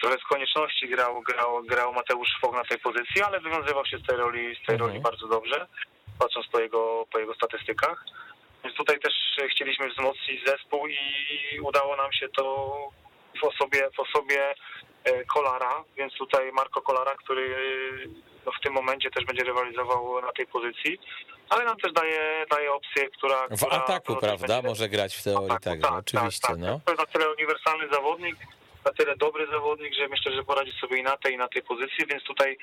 trochę z konieczności grał, grał, grał Mateusz Szwok na tej pozycji, ale wywiązywał się z tej roli, z tej roli mhm. bardzo dobrze, patrząc po jego, po jego statystykach. Więc tutaj też chcieliśmy wzmocnić zespół i udało nam się to w osobie, w osobie e, Kolara, więc tutaj Marco Kolara, który no w tym momencie też będzie rywalizował na tej pozycji, ale nam też daje, daje opcję, która... W która, ataku, prawda? Będzie... Może grać w teorii ataku, tak, tak, oczywiście. Tak, no. To jest na tyle uniwersalny zawodnik, na tyle dobry zawodnik, że myślę, że poradzi sobie i na tej, i na tej pozycji, więc tutaj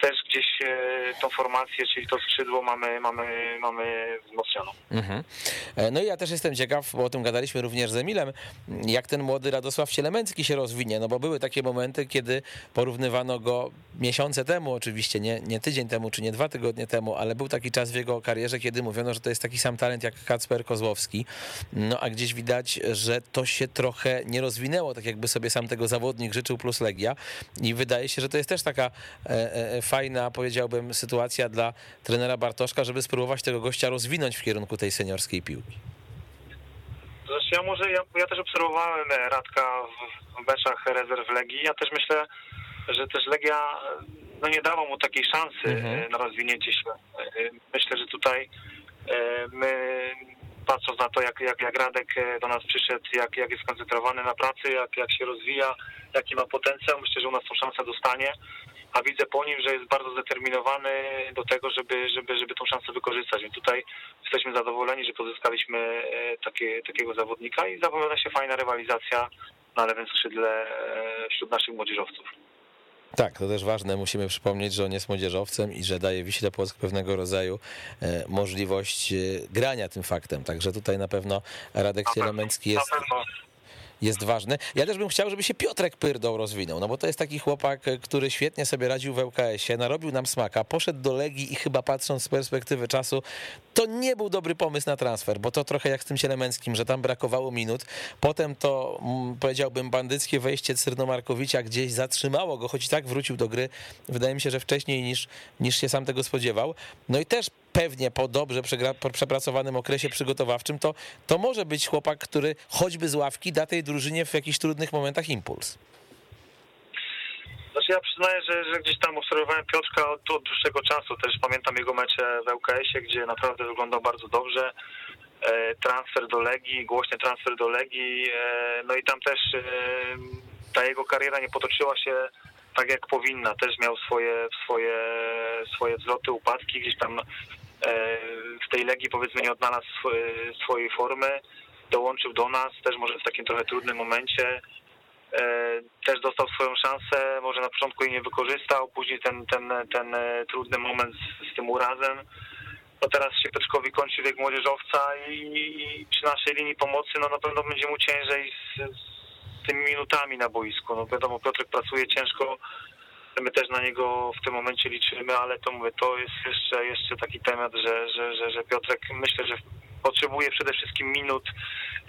też gdzieś e, tą formację, czyli to skrzydło mamy, mamy, mamy wzmocnioną. Mhm. E, no i ja też jestem ciekaw, bo o tym gadaliśmy również z Emilem, jak ten młody Radosław Cielemęcki się rozwinie, no bo były takie momenty, kiedy porównywano go miesiące temu oczywiście, nie, nie tydzień temu, czy nie dwa tygodnie temu, ale był taki czas w jego karierze, kiedy mówiono, że to jest taki sam talent jak Kacper Kozłowski, no a gdzieś widać, że to się trochę nie rozwinęło, tak jakby sobie sam tego zawodnik życzył plus Legia i wydaje się, że to jest też taka e, fajna, powiedziałbym, sytuacja dla trenera Bartoszka, żeby spróbować tego gościa rozwinąć w kierunku tej seniorskiej piłki. Zresztą ja może, ja, ja też obserwowałem Radka w, w meczach rezerw Legii. Ja też myślę, że też Legia no nie dała mu takiej szansy mhm. na rozwinięcie się. Myślę, że tutaj e, my patrząc na to, jak, jak, jak Radek e, do nas przyszedł, jak, jak jest skoncentrowany na pracy, jak, jak się rozwija, jaki ma potencjał, myślę, że u nas tą szansę dostanie a widzę po nim, że jest bardzo zdeterminowany do tego, żeby, żeby, żeby tą szansę wykorzystać. Więc tutaj jesteśmy zadowoleni, że pozyskaliśmy e, takie, takiego zawodnika i zapowiada się fajna rywalizacja na lewym skrzydle e, wśród naszych młodzieżowców. Tak, to też ważne. Musimy przypomnieć, że on jest młodzieżowcem i że daje Wiśle Płock pewnego rodzaju e, możliwość grania tym faktem. Także tutaj na pewno Radek Cielemęcki jest jest ważny. Ja też bym chciał, żeby się Piotrek Pyrdą rozwinął, no bo to jest taki chłopak, który świetnie sobie radził w ŁKS-ie, narobił nam smaka, poszedł do Legii i chyba patrząc z perspektywy czasu, to nie był dobry pomysł na transfer, bo to trochę jak z tym Sielemęckim, że tam brakowało minut. Potem to, mm, powiedziałbym, bandyckie wejście Cyrnomarkowicza gdzieś zatrzymało go, choć i tak wrócił do gry, wydaje mi się, że wcześniej niż, niż się sam tego spodziewał. No i też pewnie po dobrze po przepracowanym okresie przygotowawczym, to, to może być chłopak, który choćby z ławki da tej drużynie w jakichś trudnych momentach impuls. Znaczy ja przyznaję, że, że gdzieś tam obserwowałem Piotrka od, od dłuższego czasu. Też pamiętam jego mecze w ŁKS-ie, gdzie naprawdę wyglądał bardzo dobrze. E, transfer do Legii, głośny transfer do Legii. E, no i tam też e, ta jego kariera nie potoczyła się tak jak powinna. Też miał swoje, swoje, swoje wzloty, upadki. Gdzieś tam w tej Legii powiedzmy nie odnalazł swojej formy, dołączył do nas, też może w takim trochę trudnym momencie, też dostał swoją szansę, może na początku jej nie wykorzystał, później ten, ten, ten trudny moment z, z tym urazem, no teraz się Peczkowi kończy wiek młodzieżowca i, i, przy naszej linii pomocy no na pewno będzie mu ciężej z, z tymi minutami na boisku. No wiadomo, Piotrek pracuje ciężko, my też na niego w tym momencie liczymy, ale to mówię, to jest jeszcze, jeszcze taki temat, że, że, że, że Piotrek myślę, że potrzebuje przede wszystkim minut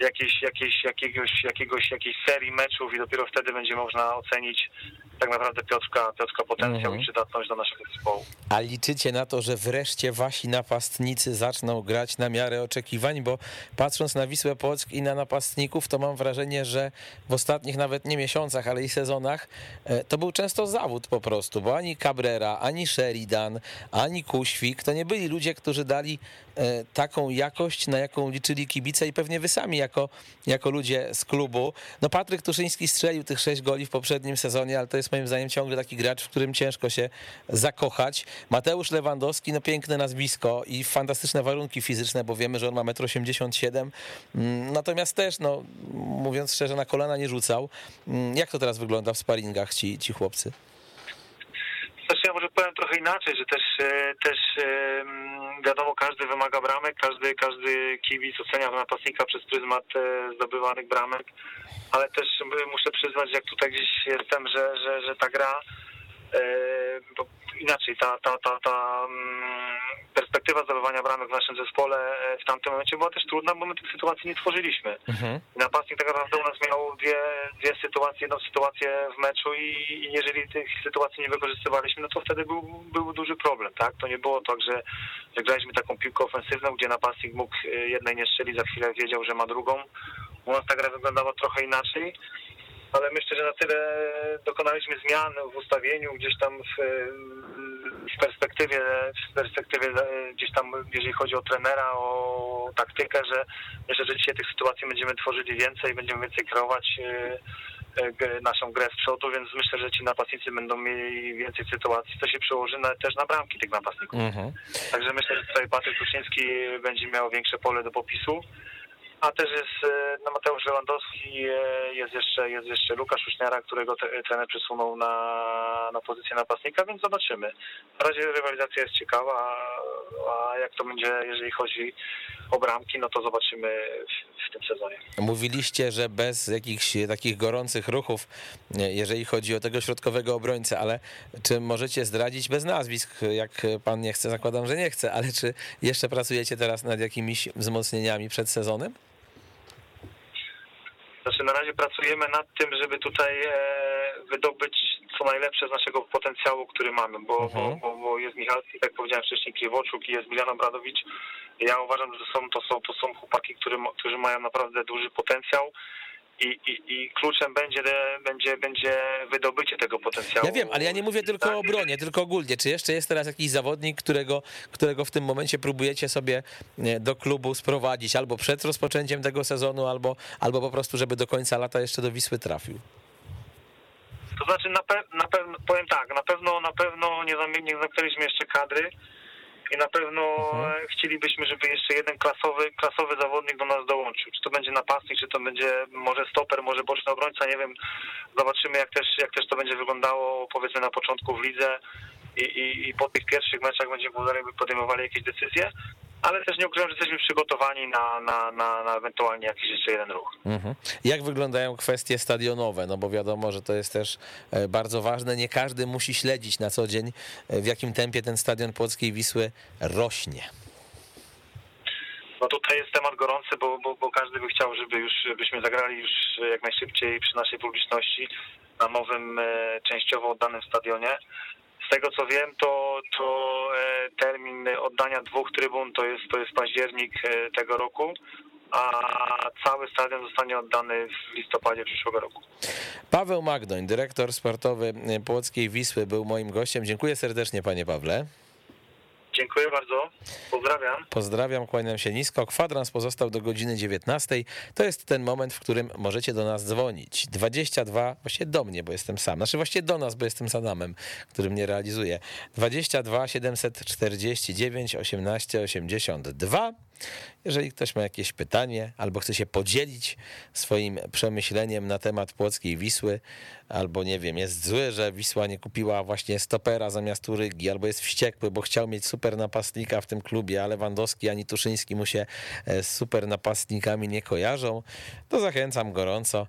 jakiejś, jakiejś, jakiegoś, jakiegoś, jakiejś serii meczów i dopiero wtedy będzie można ocenić tak naprawdę Piotrka, Piotrka potencjał mhm. i przydatność do naszego zespołu. A liczycie na to, że wreszcie wasi napastnicy zaczną grać na miarę oczekiwań, bo patrząc na Wisłę Płock i na napastników, to mam wrażenie, że w ostatnich nawet nie miesiącach, ale i sezonach e, to był często zawód po prostu, bo ani Cabrera, ani Sheridan, ani Kuświk to nie byli ludzie, którzy dali e, taką jakość, na jaką liczyli kibice i pewnie wy sami jako, jako ludzie z klubu. No Patryk Tuszyński strzelił tych sześć goli w poprzednim sezonie, ale to jest jest moim zdaniem ciągle taki gracz, w którym ciężko się zakochać. Mateusz Lewandowski, no piękne nazwisko i fantastyczne warunki fizyczne, bo wiemy, że on ma 1,87 m. Mm, natomiast też, no mówiąc szczerze, na kolana nie rzucał. Mm, jak to teraz wygląda w sparingach ci, ci chłopcy? Znaczy ja może powiem trochę inaczej, że też, e, też wiadomo, każdy wymaga bramek, każdy, każdy kibic ocenia napastnika przez pryzmat e, zdobywanych bramek ale też muszę przyznać, jak tutaj gdzieś jestem, że, że, że ta gra e, bo inaczej, ta, ta, ta, ta mm, perspektywa zdobywania bramek w naszym zespole e, w tamtym momencie była też trudna, bo my tych sytuacji nie tworzyliśmy. Mhm. Napastnik tak naprawdę u nas miał dwie, dwie sytuacje, jedną sytuację w meczu i, i jeżeli tych sytuacji nie wykorzystywaliśmy, no to wtedy był, był duży problem, tak? To nie było tak, że, że graliśmy taką piłkę ofensywną, gdzie napastnik mógł e, jednej nie strzelić, za chwilę wiedział, że ma drugą, u nas ta gra wyglądała trochę inaczej, ale myślę, że na tyle dokonaliśmy zmian w ustawieniu, gdzieś tam w, w perspektywie, w perspektywie gdzieś tam, jeżeli chodzi o trenera, o taktykę, że myślę, że dzisiaj tych sytuacji będziemy tworzyli więcej, będziemy więcej kreować e, e, naszą grę z przodu, więc myślę, że ci napastnicy będą mieli więcej sytuacji, co się przełoży na, też na bramki tych napastników. Mhm. Także myślę, że tutaj Patryk Kuczyński będzie miał większe pole do popisu a też jest e, no, Mateusz Lewandowski, e, jest jeszcze, jest jeszcze Lukasz Uśniara, którego trener przesunął na, na pozycję napastnika, więc zobaczymy. Na razie rywalizacja jest ciekawa, a jak to będzie, jeżeli chodzi o bramki, no to zobaczymy w, w tym sezonie. Mówiliście, że bez jakichś takich gorących ruchów, jeżeli chodzi o tego środkowego obrońcę, ale czy możecie zdradzić bez nazwisk, jak pan nie chce, zakładam, że nie chce, ale czy jeszcze pracujecie teraz nad jakimiś wzmocnieniami przed sezonem? Znaczy na razie pracujemy nad tym, żeby tutaj e, wydobyć co najlepsze z naszego potencjału, który mamy, bo, mhm. bo, bo, jest Michalski, tak jak powiedziałem wcześniej, Kiewoczuk i jest Biliana Bradowicz. Ja uważam, że są, to, są, to są chłopaki, który, którzy mają naprawdę duży potencjał i, i, i kluczem będzie, będzie, będzie wydobycie tego potencjału. Ja wiem, ale ja nie mówię tylko o obronie, tylko ogólnie. Czy jeszcze jest teraz jakiś zawodnik, którego, którego w tym momencie próbujecie sobie do klubu sprowadzić albo przed rozpoczęciem tego sezonu, albo, albo po prostu, żeby do końca lata jeszcze do Wisły trafił? To znaczy na, pe na pewno, powiem tak, na pewno, na pewno nie, nie zamknęliśmy jeszcze kadry, i na pewno mhm. chcielibyśmy, żeby jeszcze jeden klasowy, klasowy zawodnik do nas dołączył. Czy to będzie napastnik, czy to będzie może stoper, może boczny obrońca, nie wiem. Zobaczymy jak też, jak też to będzie wyglądało powiedzmy na początku w lidze i, i, i po tych pierwszych meczach będziemy podejmowali jakieś decyzje ale też nie ukrywam, że jesteśmy przygotowani na, na, na, na ewentualnie jakiś jeszcze jeden ruch. Mhm. Jak wyglądają kwestie stadionowe? No bo wiadomo, że to jest też e, bardzo ważne. Nie każdy musi śledzić na co dzień, e, w jakim tempie ten stadion Płockiej Wisły rośnie. No tutaj jest temat gorący, bo, bo, bo każdy by chciał, żeby już byśmy zagrali już jak najszybciej przy naszej publiczności na nowym, e, częściowo oddanym stadionie. Z tego co wiem, to, to e, termin oddania dwóch trybun to jest, to jest październik e, tego roku, a cały stadion zostanie oddany w listopadzie przyszłego roku. Paweł Magdoń, dyrektor sportowy Płockiej Wisły był moim gościem. Dziękuję serdecznie panie Pawle. Dziękuję bardzo. Pozdrawiam. Pozdrawiam, kłaniam się nisko. Kwadrans pozostał do godziny 19. To jest ten moment, w którym możecie do nas dzwonić. 22, właściwie do mnie, bo jestem sam. Znaczy właściwie do nas, bo jestem z Adamem, który mnie realizuje. 22 749 18 82. Jeżeli ktoś ma jakieś pytanie albo chce się podzielić swoim przemyśleniem na temat Płockiej Wisły, albo nie wiem, jest zły, że Wisła nie kupiła właśnie stopera zamiast Urygi, albo jest wściekły, bo chciał mieć super napastnika w tym klubie, a Lewandowski ani Tuszyński mu się e, z super napastnikami nie kojarzą, to zachęcam gorąco.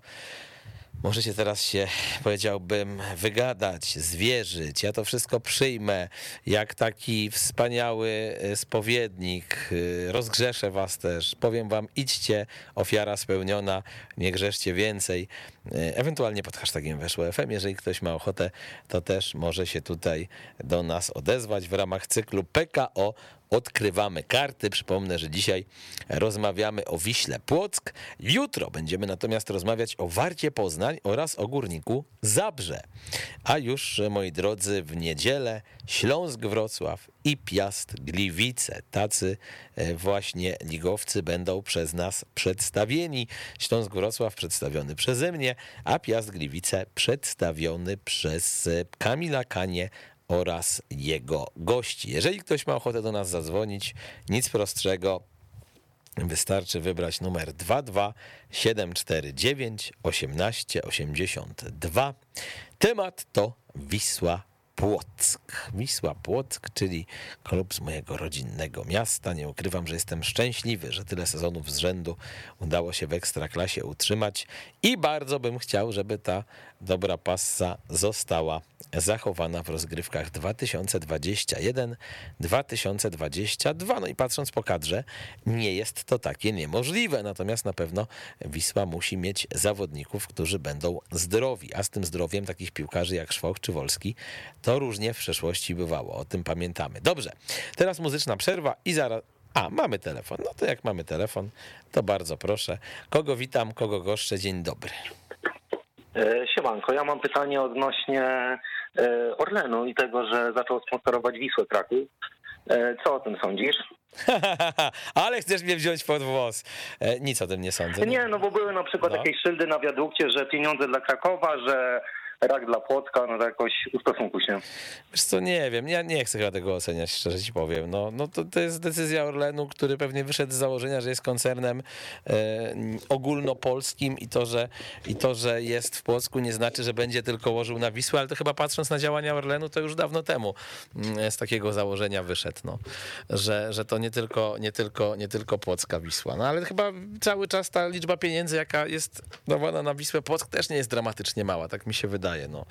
Możecie teraz się, powiedziałbym, wygadać, zwierzyć. Ja to wszystko przyjmę jak taki wspaniały e, spowiednik. E, rozgrzeszę was też. Powiem wam, idźcie, ofiara spełniona, nie grzeszcie więcej. E, ewentualnie pod hashtagiem weszło FM. Jeżeli ktoś ma ochotę, to też może się tutaj do nas odezwać w ramach cyklu PKO odkrywamy karty. Przypomnę, że dzisiaj rozmawiamy o Wiśle Płock. Jutro będziemy natomiast rozmawiać o Warcie Poznań oraz o Górniku Zabrze. A już, moi drodzy, w niedzielę Śląsk Wrocław i Piast Gliwice. Tacy e, właśnie ligowcy będą przez nas przedstawieni. Śląsk Wrocław przedstawiony przeze mnie, a Piast Gliwice przedstawiony przez e, Kamila Kanie oraz jego gości. Jeżeli ktoś ma ochotę do nas zadzwonić, nic prostszego, wystarczy wybrać numer 22749 1882. Temat to Wisła Płock. Wisła Płock, czyli klub z mojego rodzinnego miasta. Nie ukrywam, że jestem szczęśliwy, że tyle sezonów z rzędu udało się w ekstraklasie utrzymać i bardzo bym chciał, żeby ta dobra passa została zachowana w rozgrywkach 2021-2022. No i patrząc po kadrze, nie jest to takie niemożliwe. Natomiast na pewno Wisła musi mieć zawodników, którzy będą zdrowi. A z tym zdrowiem takich piłkarzy jak Szwoch czy Wolski, to różnie w przeszłości bywało. O tym pamiętamy. Dobrze, teraz muzyczna przerwa i zaraz. A, mamy telefon. No to jak mamy telefon, to bardzo proszę. Kogo witam, kogo goszczę? Dzień dobry. E, Siemanko, ja mam pytanie odnośnie e, Orlenu i tego, że zaczął sponsorować Wisłę Kraków. E, Co o tym sądzisz? Ale chcesz mnie wziąć pod włos. Nic o tym nie sądzę. Nie, no bo były na przykład No. jakieś szyldy na wiadukcie, że pieniądze dla Krakowa, że rak dla Płocka, no to jakoś ustosunkuj się. Wiesz co, nie wiem, ja nie chcę chyba tego oceniać, szczerze ci powiem. No, no to, to jest decyzja Orlenu, który pewnie wyszedł z założenia, że jest koncernem e, ogólnopolskim i to, że, i to, że jest w Płocku nie znaczy, że będzie tylko łożył na Wisłę, ale to chyba patrząc na działania Orlenu, to już dawno temu mm, z takiego założenia wyszedł, no, że, że to nie tylko, nie, tylko, nie tylko Płocka Wisła. No ale chyba cały czas ta liczba pieniędzy, jaka jest dawana na Wisłę Płock też nie jest dramatycznie mała, tak mi się wydaje. No.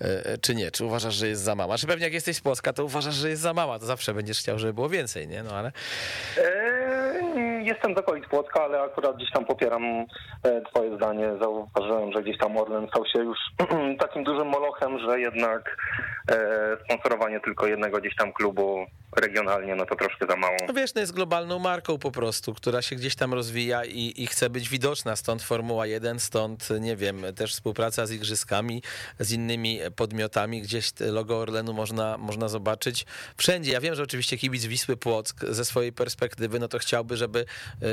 E, Czy nie? Czy uważasz, że jest za mała? Czy pewnie jak jesteś z Płocka, to uważasz, że jest za mała, to zawsze będziesz chciał, żeby było więcej, nie? No ale Eee, Jestem z okolic Płocka, ale akurat gdzieś tam popieram e, twoje zdanie. Zauważyłem, że gdzieś tam Orlen stał się już takim dużym molochem, że jednak e, sponsorowanie tylko jednego gdzieś tam klubu regionalnie, no to troszkę za mało. no wiesz, no jest globalną marką po prostu, która się gdzieś tam rozwija i, i chce być widoczna, stąd Formuła 1, stąd, nie wiem, też współpraca z igrzyskami, z innymi podmiotami, gdzieś logo Orlenu można, można zobaczyć wszędzie. Ja wiem, że oczywiście kibic Wisły Płock ze swojej perspektywy, no to chciałby, żeby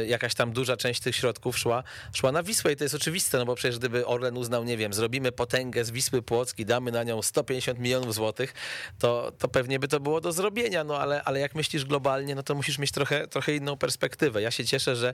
jakaś tam duża część tych środków szła, szła na Wisłę i to jest oczywiste, no bo przecież gdyby Orlen uznał, nie wiem, zrobimy potęgę z Wisły Płock i damy na nią 150 milionów złotych, to, to pewnie by to było do zrobienia, no ale, ale jak myślisz globalnie, no to musisz mieć trochę, trochę inną perspektywę. Ja się cieszę, że,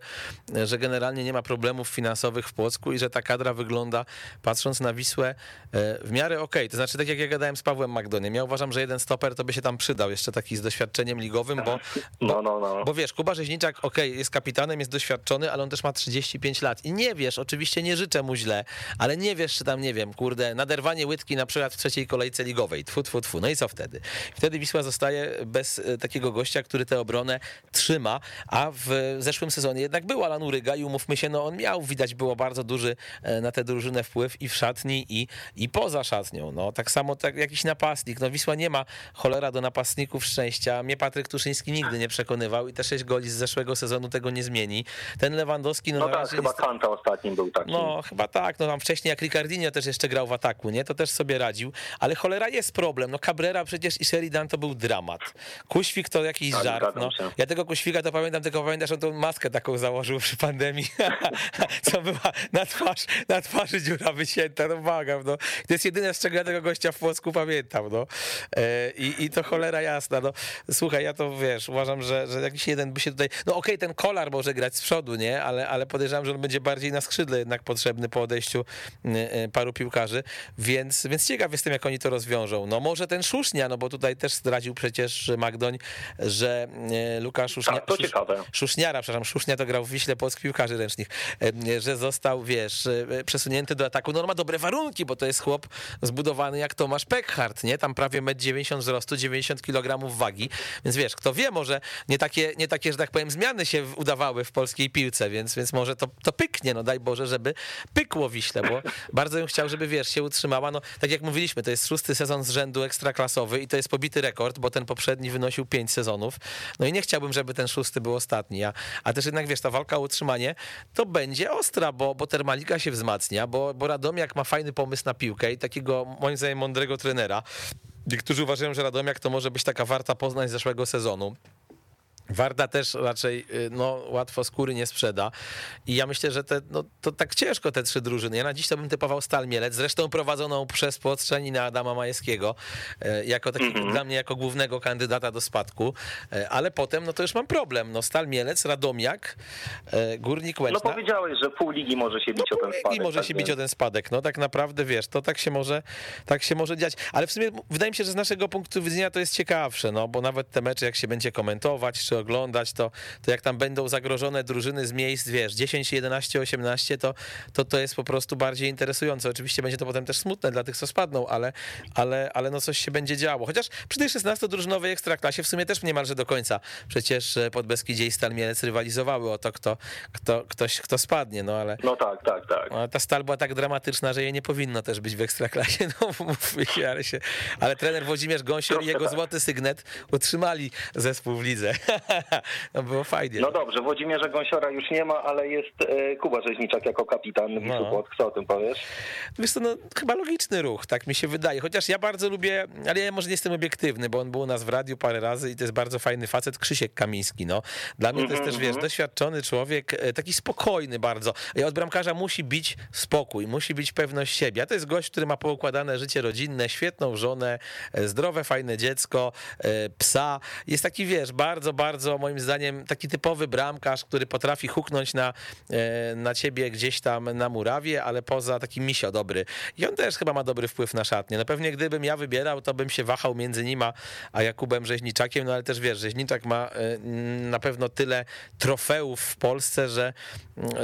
że generalnie nie ma problemów finansowych w Płocku i że ta kadra wygląda, patrząc na Wisłę, e, w miarę okej. To znaczy, tak jak ja gadałem z Pawłem Magdoniem, ja uważam, że jeden stoper to by się tam przydał, jeszcze taki z doświadczeniem ligowym, bo, No, no, no. bo wiesz, Kuba Rzeźniczak, okej, jest kapitanem, jest doświadczony, ale on też ma 35 lat. I nie wiesz, oczywiście nie życzę mu źle, ale nie wiesz, czy tam, nie wiem, kurde, naderwanie łydki na przykład w trzeciej kolejce ligowej. Tfu, tfu, tfu. No i co wtedy? Wtedy Wisła zostaje bez e, takiego gościa, który tę obronę trzyma, a w zeszłym sezonie jednak był Alan Uryga i umówmy się, no on miał, widać było bardzo duży e, na tę drużynę wpływ i w szatni, i, i poza szatnią. No tak samo tak jakiś napastnik. No Wisła nie ma cholera do napastników szczęścia. Mnie Patryk Tuszyński nigdy nie przekonywał i te sześć goli z zeszłego sezonu tego tego nie zmieni. Ten Lewandowski, no, No tak, chyba niestety- Kanta ostatnim był taki. no, chyba tak. No tam wcześniej jak Ricardinho też jeszcze grał w ataku, nie? To też sobie radził. Ale cholera jest problem. No Cabrera przecież i Sheridan to był dramat. Kuświk to jakiś Tak, żart. No. się. Ja tego Kuświka to pamiętam, tylko pamiętam, że on tą maskę taką założył przy pandemii, co była na twarz, na twarzy dziura wycięta. No błagam, no. To jest jedyne, z czego ja tego gościa w Płocku pamiętam, no. E, I, I to cholera jasna, no. Słuchaj, ja to, wiesz, uważam, że, że jakiś jeden by się tutaj... No okej, ten Kolar może grać z przodu, nie? Ale, ale podejrzewam, że on będzie bardziej na skrzydle jednak potrzebny po odejściu e, e, paru piłkarzy, więc, więc ciekaw jestem, jak oni to rozwiążą. No może ten Szusznia, no bo tutaj też zdradził przecież Magdoń, że e, Lukasz Szusznia... Tak, to Szusz- ciekawe. Szuszniara, przepraszam, Szusznia to grał w Wiśle Polsk piłkarzy ręcznych, że został, wiesz, przesunięty do ataku. No on ma dobre warunki, bo to jest chłop zbudowany jak Tomasz Peckhardt, nie? Tam prawie 1,90 m wzrostu, 90 kg wagi, więc wiesz, kto wie, może nie takie, nie takie, że tak powiem, zmiany się udawały w polskiej piłce, więc, więc może to, to pyknie, no daj Boże, żeby pykło Wiśle, bo bardzo bym chciał, żeby, wiesz, się utrzymała. No tak jak mówiliśmy, to jest szósty sezon z rzędu ekstraklasowy i to jest pobity rekord, bo ten poprzedni wynosił pięć sezonów. No i nie chciałbym, żeby ten szósty był ostatni, a, a też jednak, wiesz, ta walka o utrzymanie to będzie ostra, bo, bo Termalika się wzmacnia, bo, bo Radomiak ma fajny pomysł na piłkę i takiego, moim zdaniem, mądrego trenera. Niektórzy uważają, że Radomiak to może być taka warta Poznań z zeszłego sezonu. Warda też raczej y, no, łatwo skóry nie sprzeda. I ja myślę, że te, no, to tak ciężko te trzy drużyny. Ja na dziś to bym typował Stal Mielec, zresztą prowadzoną przez Płotrzaninę Adama Majewskiego, e, jako taki, dla mnie jako głównego kandydata do spadku. E, Ale potem, no to już mam problem. No Stal Mielec, Radomiak, e, Górnik No Łęczna. powiedziałeś, że pół ligi może się bić o ten I spadek. może tak się więc- bić o ten spadek. No tak naprawdę wiesz, to tak się może, tak się może dziać. Ale w sumie wydaje mi się, że z naszego punktu widzenia to jest ciekawsze, no bo nawet te mecze, jak się będzie komentować czy oglądać, to, to jak tam będą zagrożone drużyny z miejsc, wiesz, 10, 11, 18, to, to to jest po prostu bardziej interesujące. Oczywiście będzie to potem też smutne dla tych, co spadną, ale, ale, ale no coś się będzie działo. Chociaż przy tej 16-drużynowej ekstraklasie w sumie też niemalże do końca przecież e, Podbeskidzie i Stal Mielec rywalizowały o to, kto, kto, ktoś, kto spadnie, no ale No tak, tak, tak. a ta stal była tak dramatyczna, że jej nie powinno też być w ekstraklasie. No mówmy się, ale się. Ale trener Włodzimierz Gąsior i jego tak. złoty sygnet utrzymali zespół w lidze. No było fajnie. No dobrze, Włodzimierza Gąsiora już nie ma, ale jest e, Kuba Rzeźniczak jako kapitan Wisły No. Co o tym powiesz? Wiesz co, no chyba logiczny ruch, tak mi się wydaje. Chociaż ja bardzo lubię, ale ja może nie jestem obiektywny, bo on był u nas w radiu parę razy i to jest bardzo fajny facet, Krzysiek Kamiński, no. Dla mnie to jest też, wiesz, doświadczony człowiek, e, taki spokojny bardzo. I od bramkarza musi bić spokój, musi być pewność siebie. A to jest gość, który ma poukładane życie rodzinne, świetną żonę, e, zdrowe, fajne dziecko, psa. Jest taki, wiesz, bardzo, bardzo moim zdaniem taki typowy bramkarz, który potrafi huknąć na, e, na ciebie gdzieś tam na murawie, ale poza taki misio dobry. I on też chyba ma dobry wpływ na szatnię. No pewnie gdybym ja wybierał, to bym się wahał między nim a, Jakubem Rzeźniczakiem, no ale też wiesz, Rzeźniczak ma e, na pewno tyle trofeów w Polsce, że,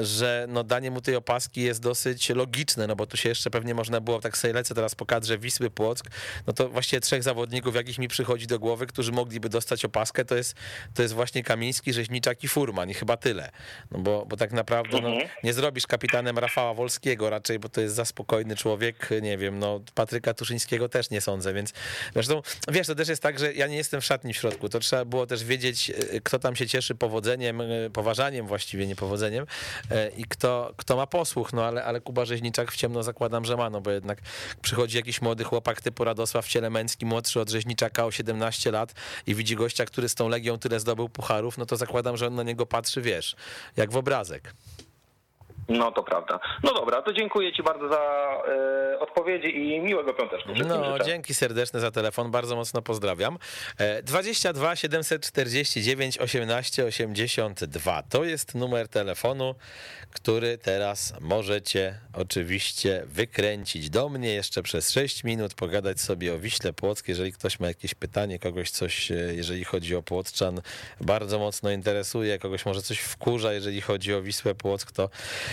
że no danie mu tej opaski jest dosyć logiczne, no bo tu się jeszcze pewnie można było, tak sobie lecę teraz po kadrze Wisły Płock, no to właściwie trzech zawodników, jakich mi przychodzi do głowy, którzy mogliby dostać opaskę, to jest, to jest właśnie Kamiński, Rzeźniczak i Furman i chyba tyle. No bo, bo tak naprawdę no, nie zrobisz kapitanem Rafała Wolskiego raczej, bo to jest za spokojny człowiek, nie wiem, no Patryka Tuszyńskiego też nie sądzę, więc zresztą, wiesz, to też jest tak, że ja nie jestem w szatni w środku, to trzeba było też wiedzieć, e, kto tam się cieszy powodzeniem, e, poważaniem właściwie, nie powodzeniem e, i kto, kto ma posłuch, no ale, ale Kuba Rzeźniczak w ciemno zakładam, że ma, no bo jednak przychodzi jakiś młody chłopak typu Radosław Cielemeński, młodszy od Rzeźniczaka o 17 lat i widzi gościa, który z tą Legią tyle zdobył pucharów, no to zakładam, że on na niego patrzy, wiesz, jak w obrazek. No to prawda. No dobra, to dziękuję Ci bardzo za e, odpowiedzi i miłego piąteczku. No, życzę. dzięki serdeczne za telefon, bardzo mocno pozdrawiam. E, 22 749 18 82 to jest numer telefonu, który teraz możecie oczywiście wykręcić do mnie jeszcze przez 6 minut, pogadać sobie o Wiśle Płock, jeżeli ktoś ma jakieś pytanie, kogoś coś, e, jeżeli chodzi o Płotrzan, bardzo mocno interesuje, kogoś może coś wkurza, jeżeli chodzi o Wisłę Płock, to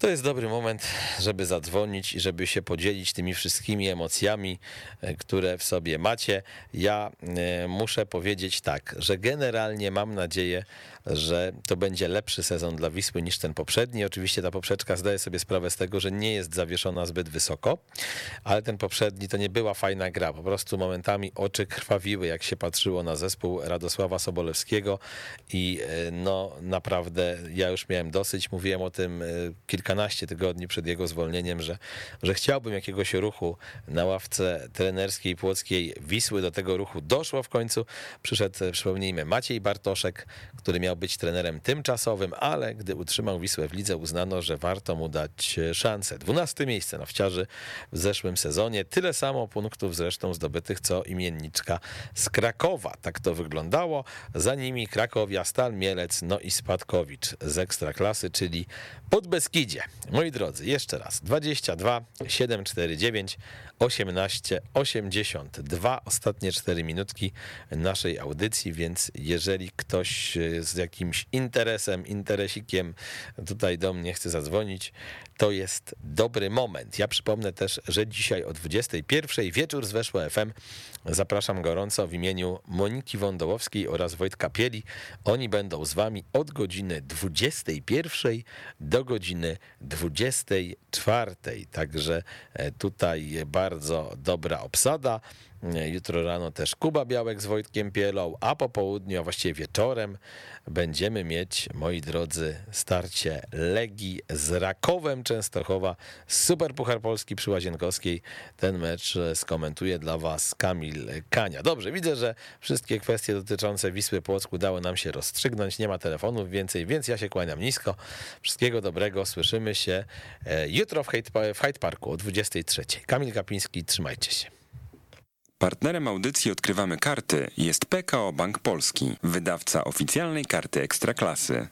To jest dobry moment, żeby zadzwonić i żeby się podzielić tymi wszystkimi emocjami, e, które w sobie macie. Ja e, muszę powiedzieć tak, że generalnie mam nadzieję, że to będzie lepszy sezon dla Wisły niż ten poprzedni. Oczywiście ta poprzeczka zdaje sobie sprawę z tego, że nie jest zawieszona zbyt wysoko, ale ten poprzedni to nie była fajna gra. Po prostu momentami oczy krwawiły, jak się patrzyło na zespół Radosława Sobolewskiego i e, no naprawdę ja już miałem dosyć. Mówiłem o tym kilkanaście tygodni przed jego zwolnieniem, że, że chciałbym jakiegoś ruchu na ławce trenerskiej Płockiej Wisły. Do tego ruchu doszło w końcu. Przyszedł, przypomnijmy, Maciej Bartoszek, który miał być trenerem tymczasowym, ale gdy utrzymał Wisłę w lidze, uznano, że warto mu dać szansę. 12 miejsce na wciarzy w zeszłym sezonie. Tyle samo punktów zresztą zdobytych, co imienniczka z Krakowa. Tak to wyglądało. Za nimi Krakowia, Stal Mielec, no i Spadkowicz z Ekstraklasy, czyli Podbeskidzie. Moi drodzy, jeszcze raz. 22 749 18 82. Ostatnie 4 minutki naszej audycji, więc jeżeli ktoś z jakimś interesem, interesikiem tutaj do mnie chce zadzwonić, to jest dobry moment. Ja przypomnę też, że dzisiaj o 21 wieczór z Weszło FM zapraszam gorąco w imieniu Moniki Wądołowskiej oraz Wojtka Pieli. Oni będą z wami od godziny 21 do godziny 24. Także e, tutaj bardzo dobra obsada. Jutro rano też Kuba Białek z Wojtkiem Pielą, a po południu, a właściwie wieczorem będziemy mieć, moi drodzy, starcie Legii z Rakowem Częstochowa. Super Puchar Polski przy Łazienkowskiej. Ten mecz skomentuje dla was Kamil Kania. Dobrze, widzę, że wszystkie kwestie dotyczące Wisły Płocku dały nam się rozstrzygnąć. Nie ma telefonów więcej, więc ja się kłaniam nisko. Wszystkiego dobrego. Słyszymy się e, jutro w Hyde Parku o 23. Kamil Kapiński, trzymajcie się. Partnerem audycji Odkrywamy Karty jest PKO Bank Polski, wydawca oficjalnej karty Ekstraklasy.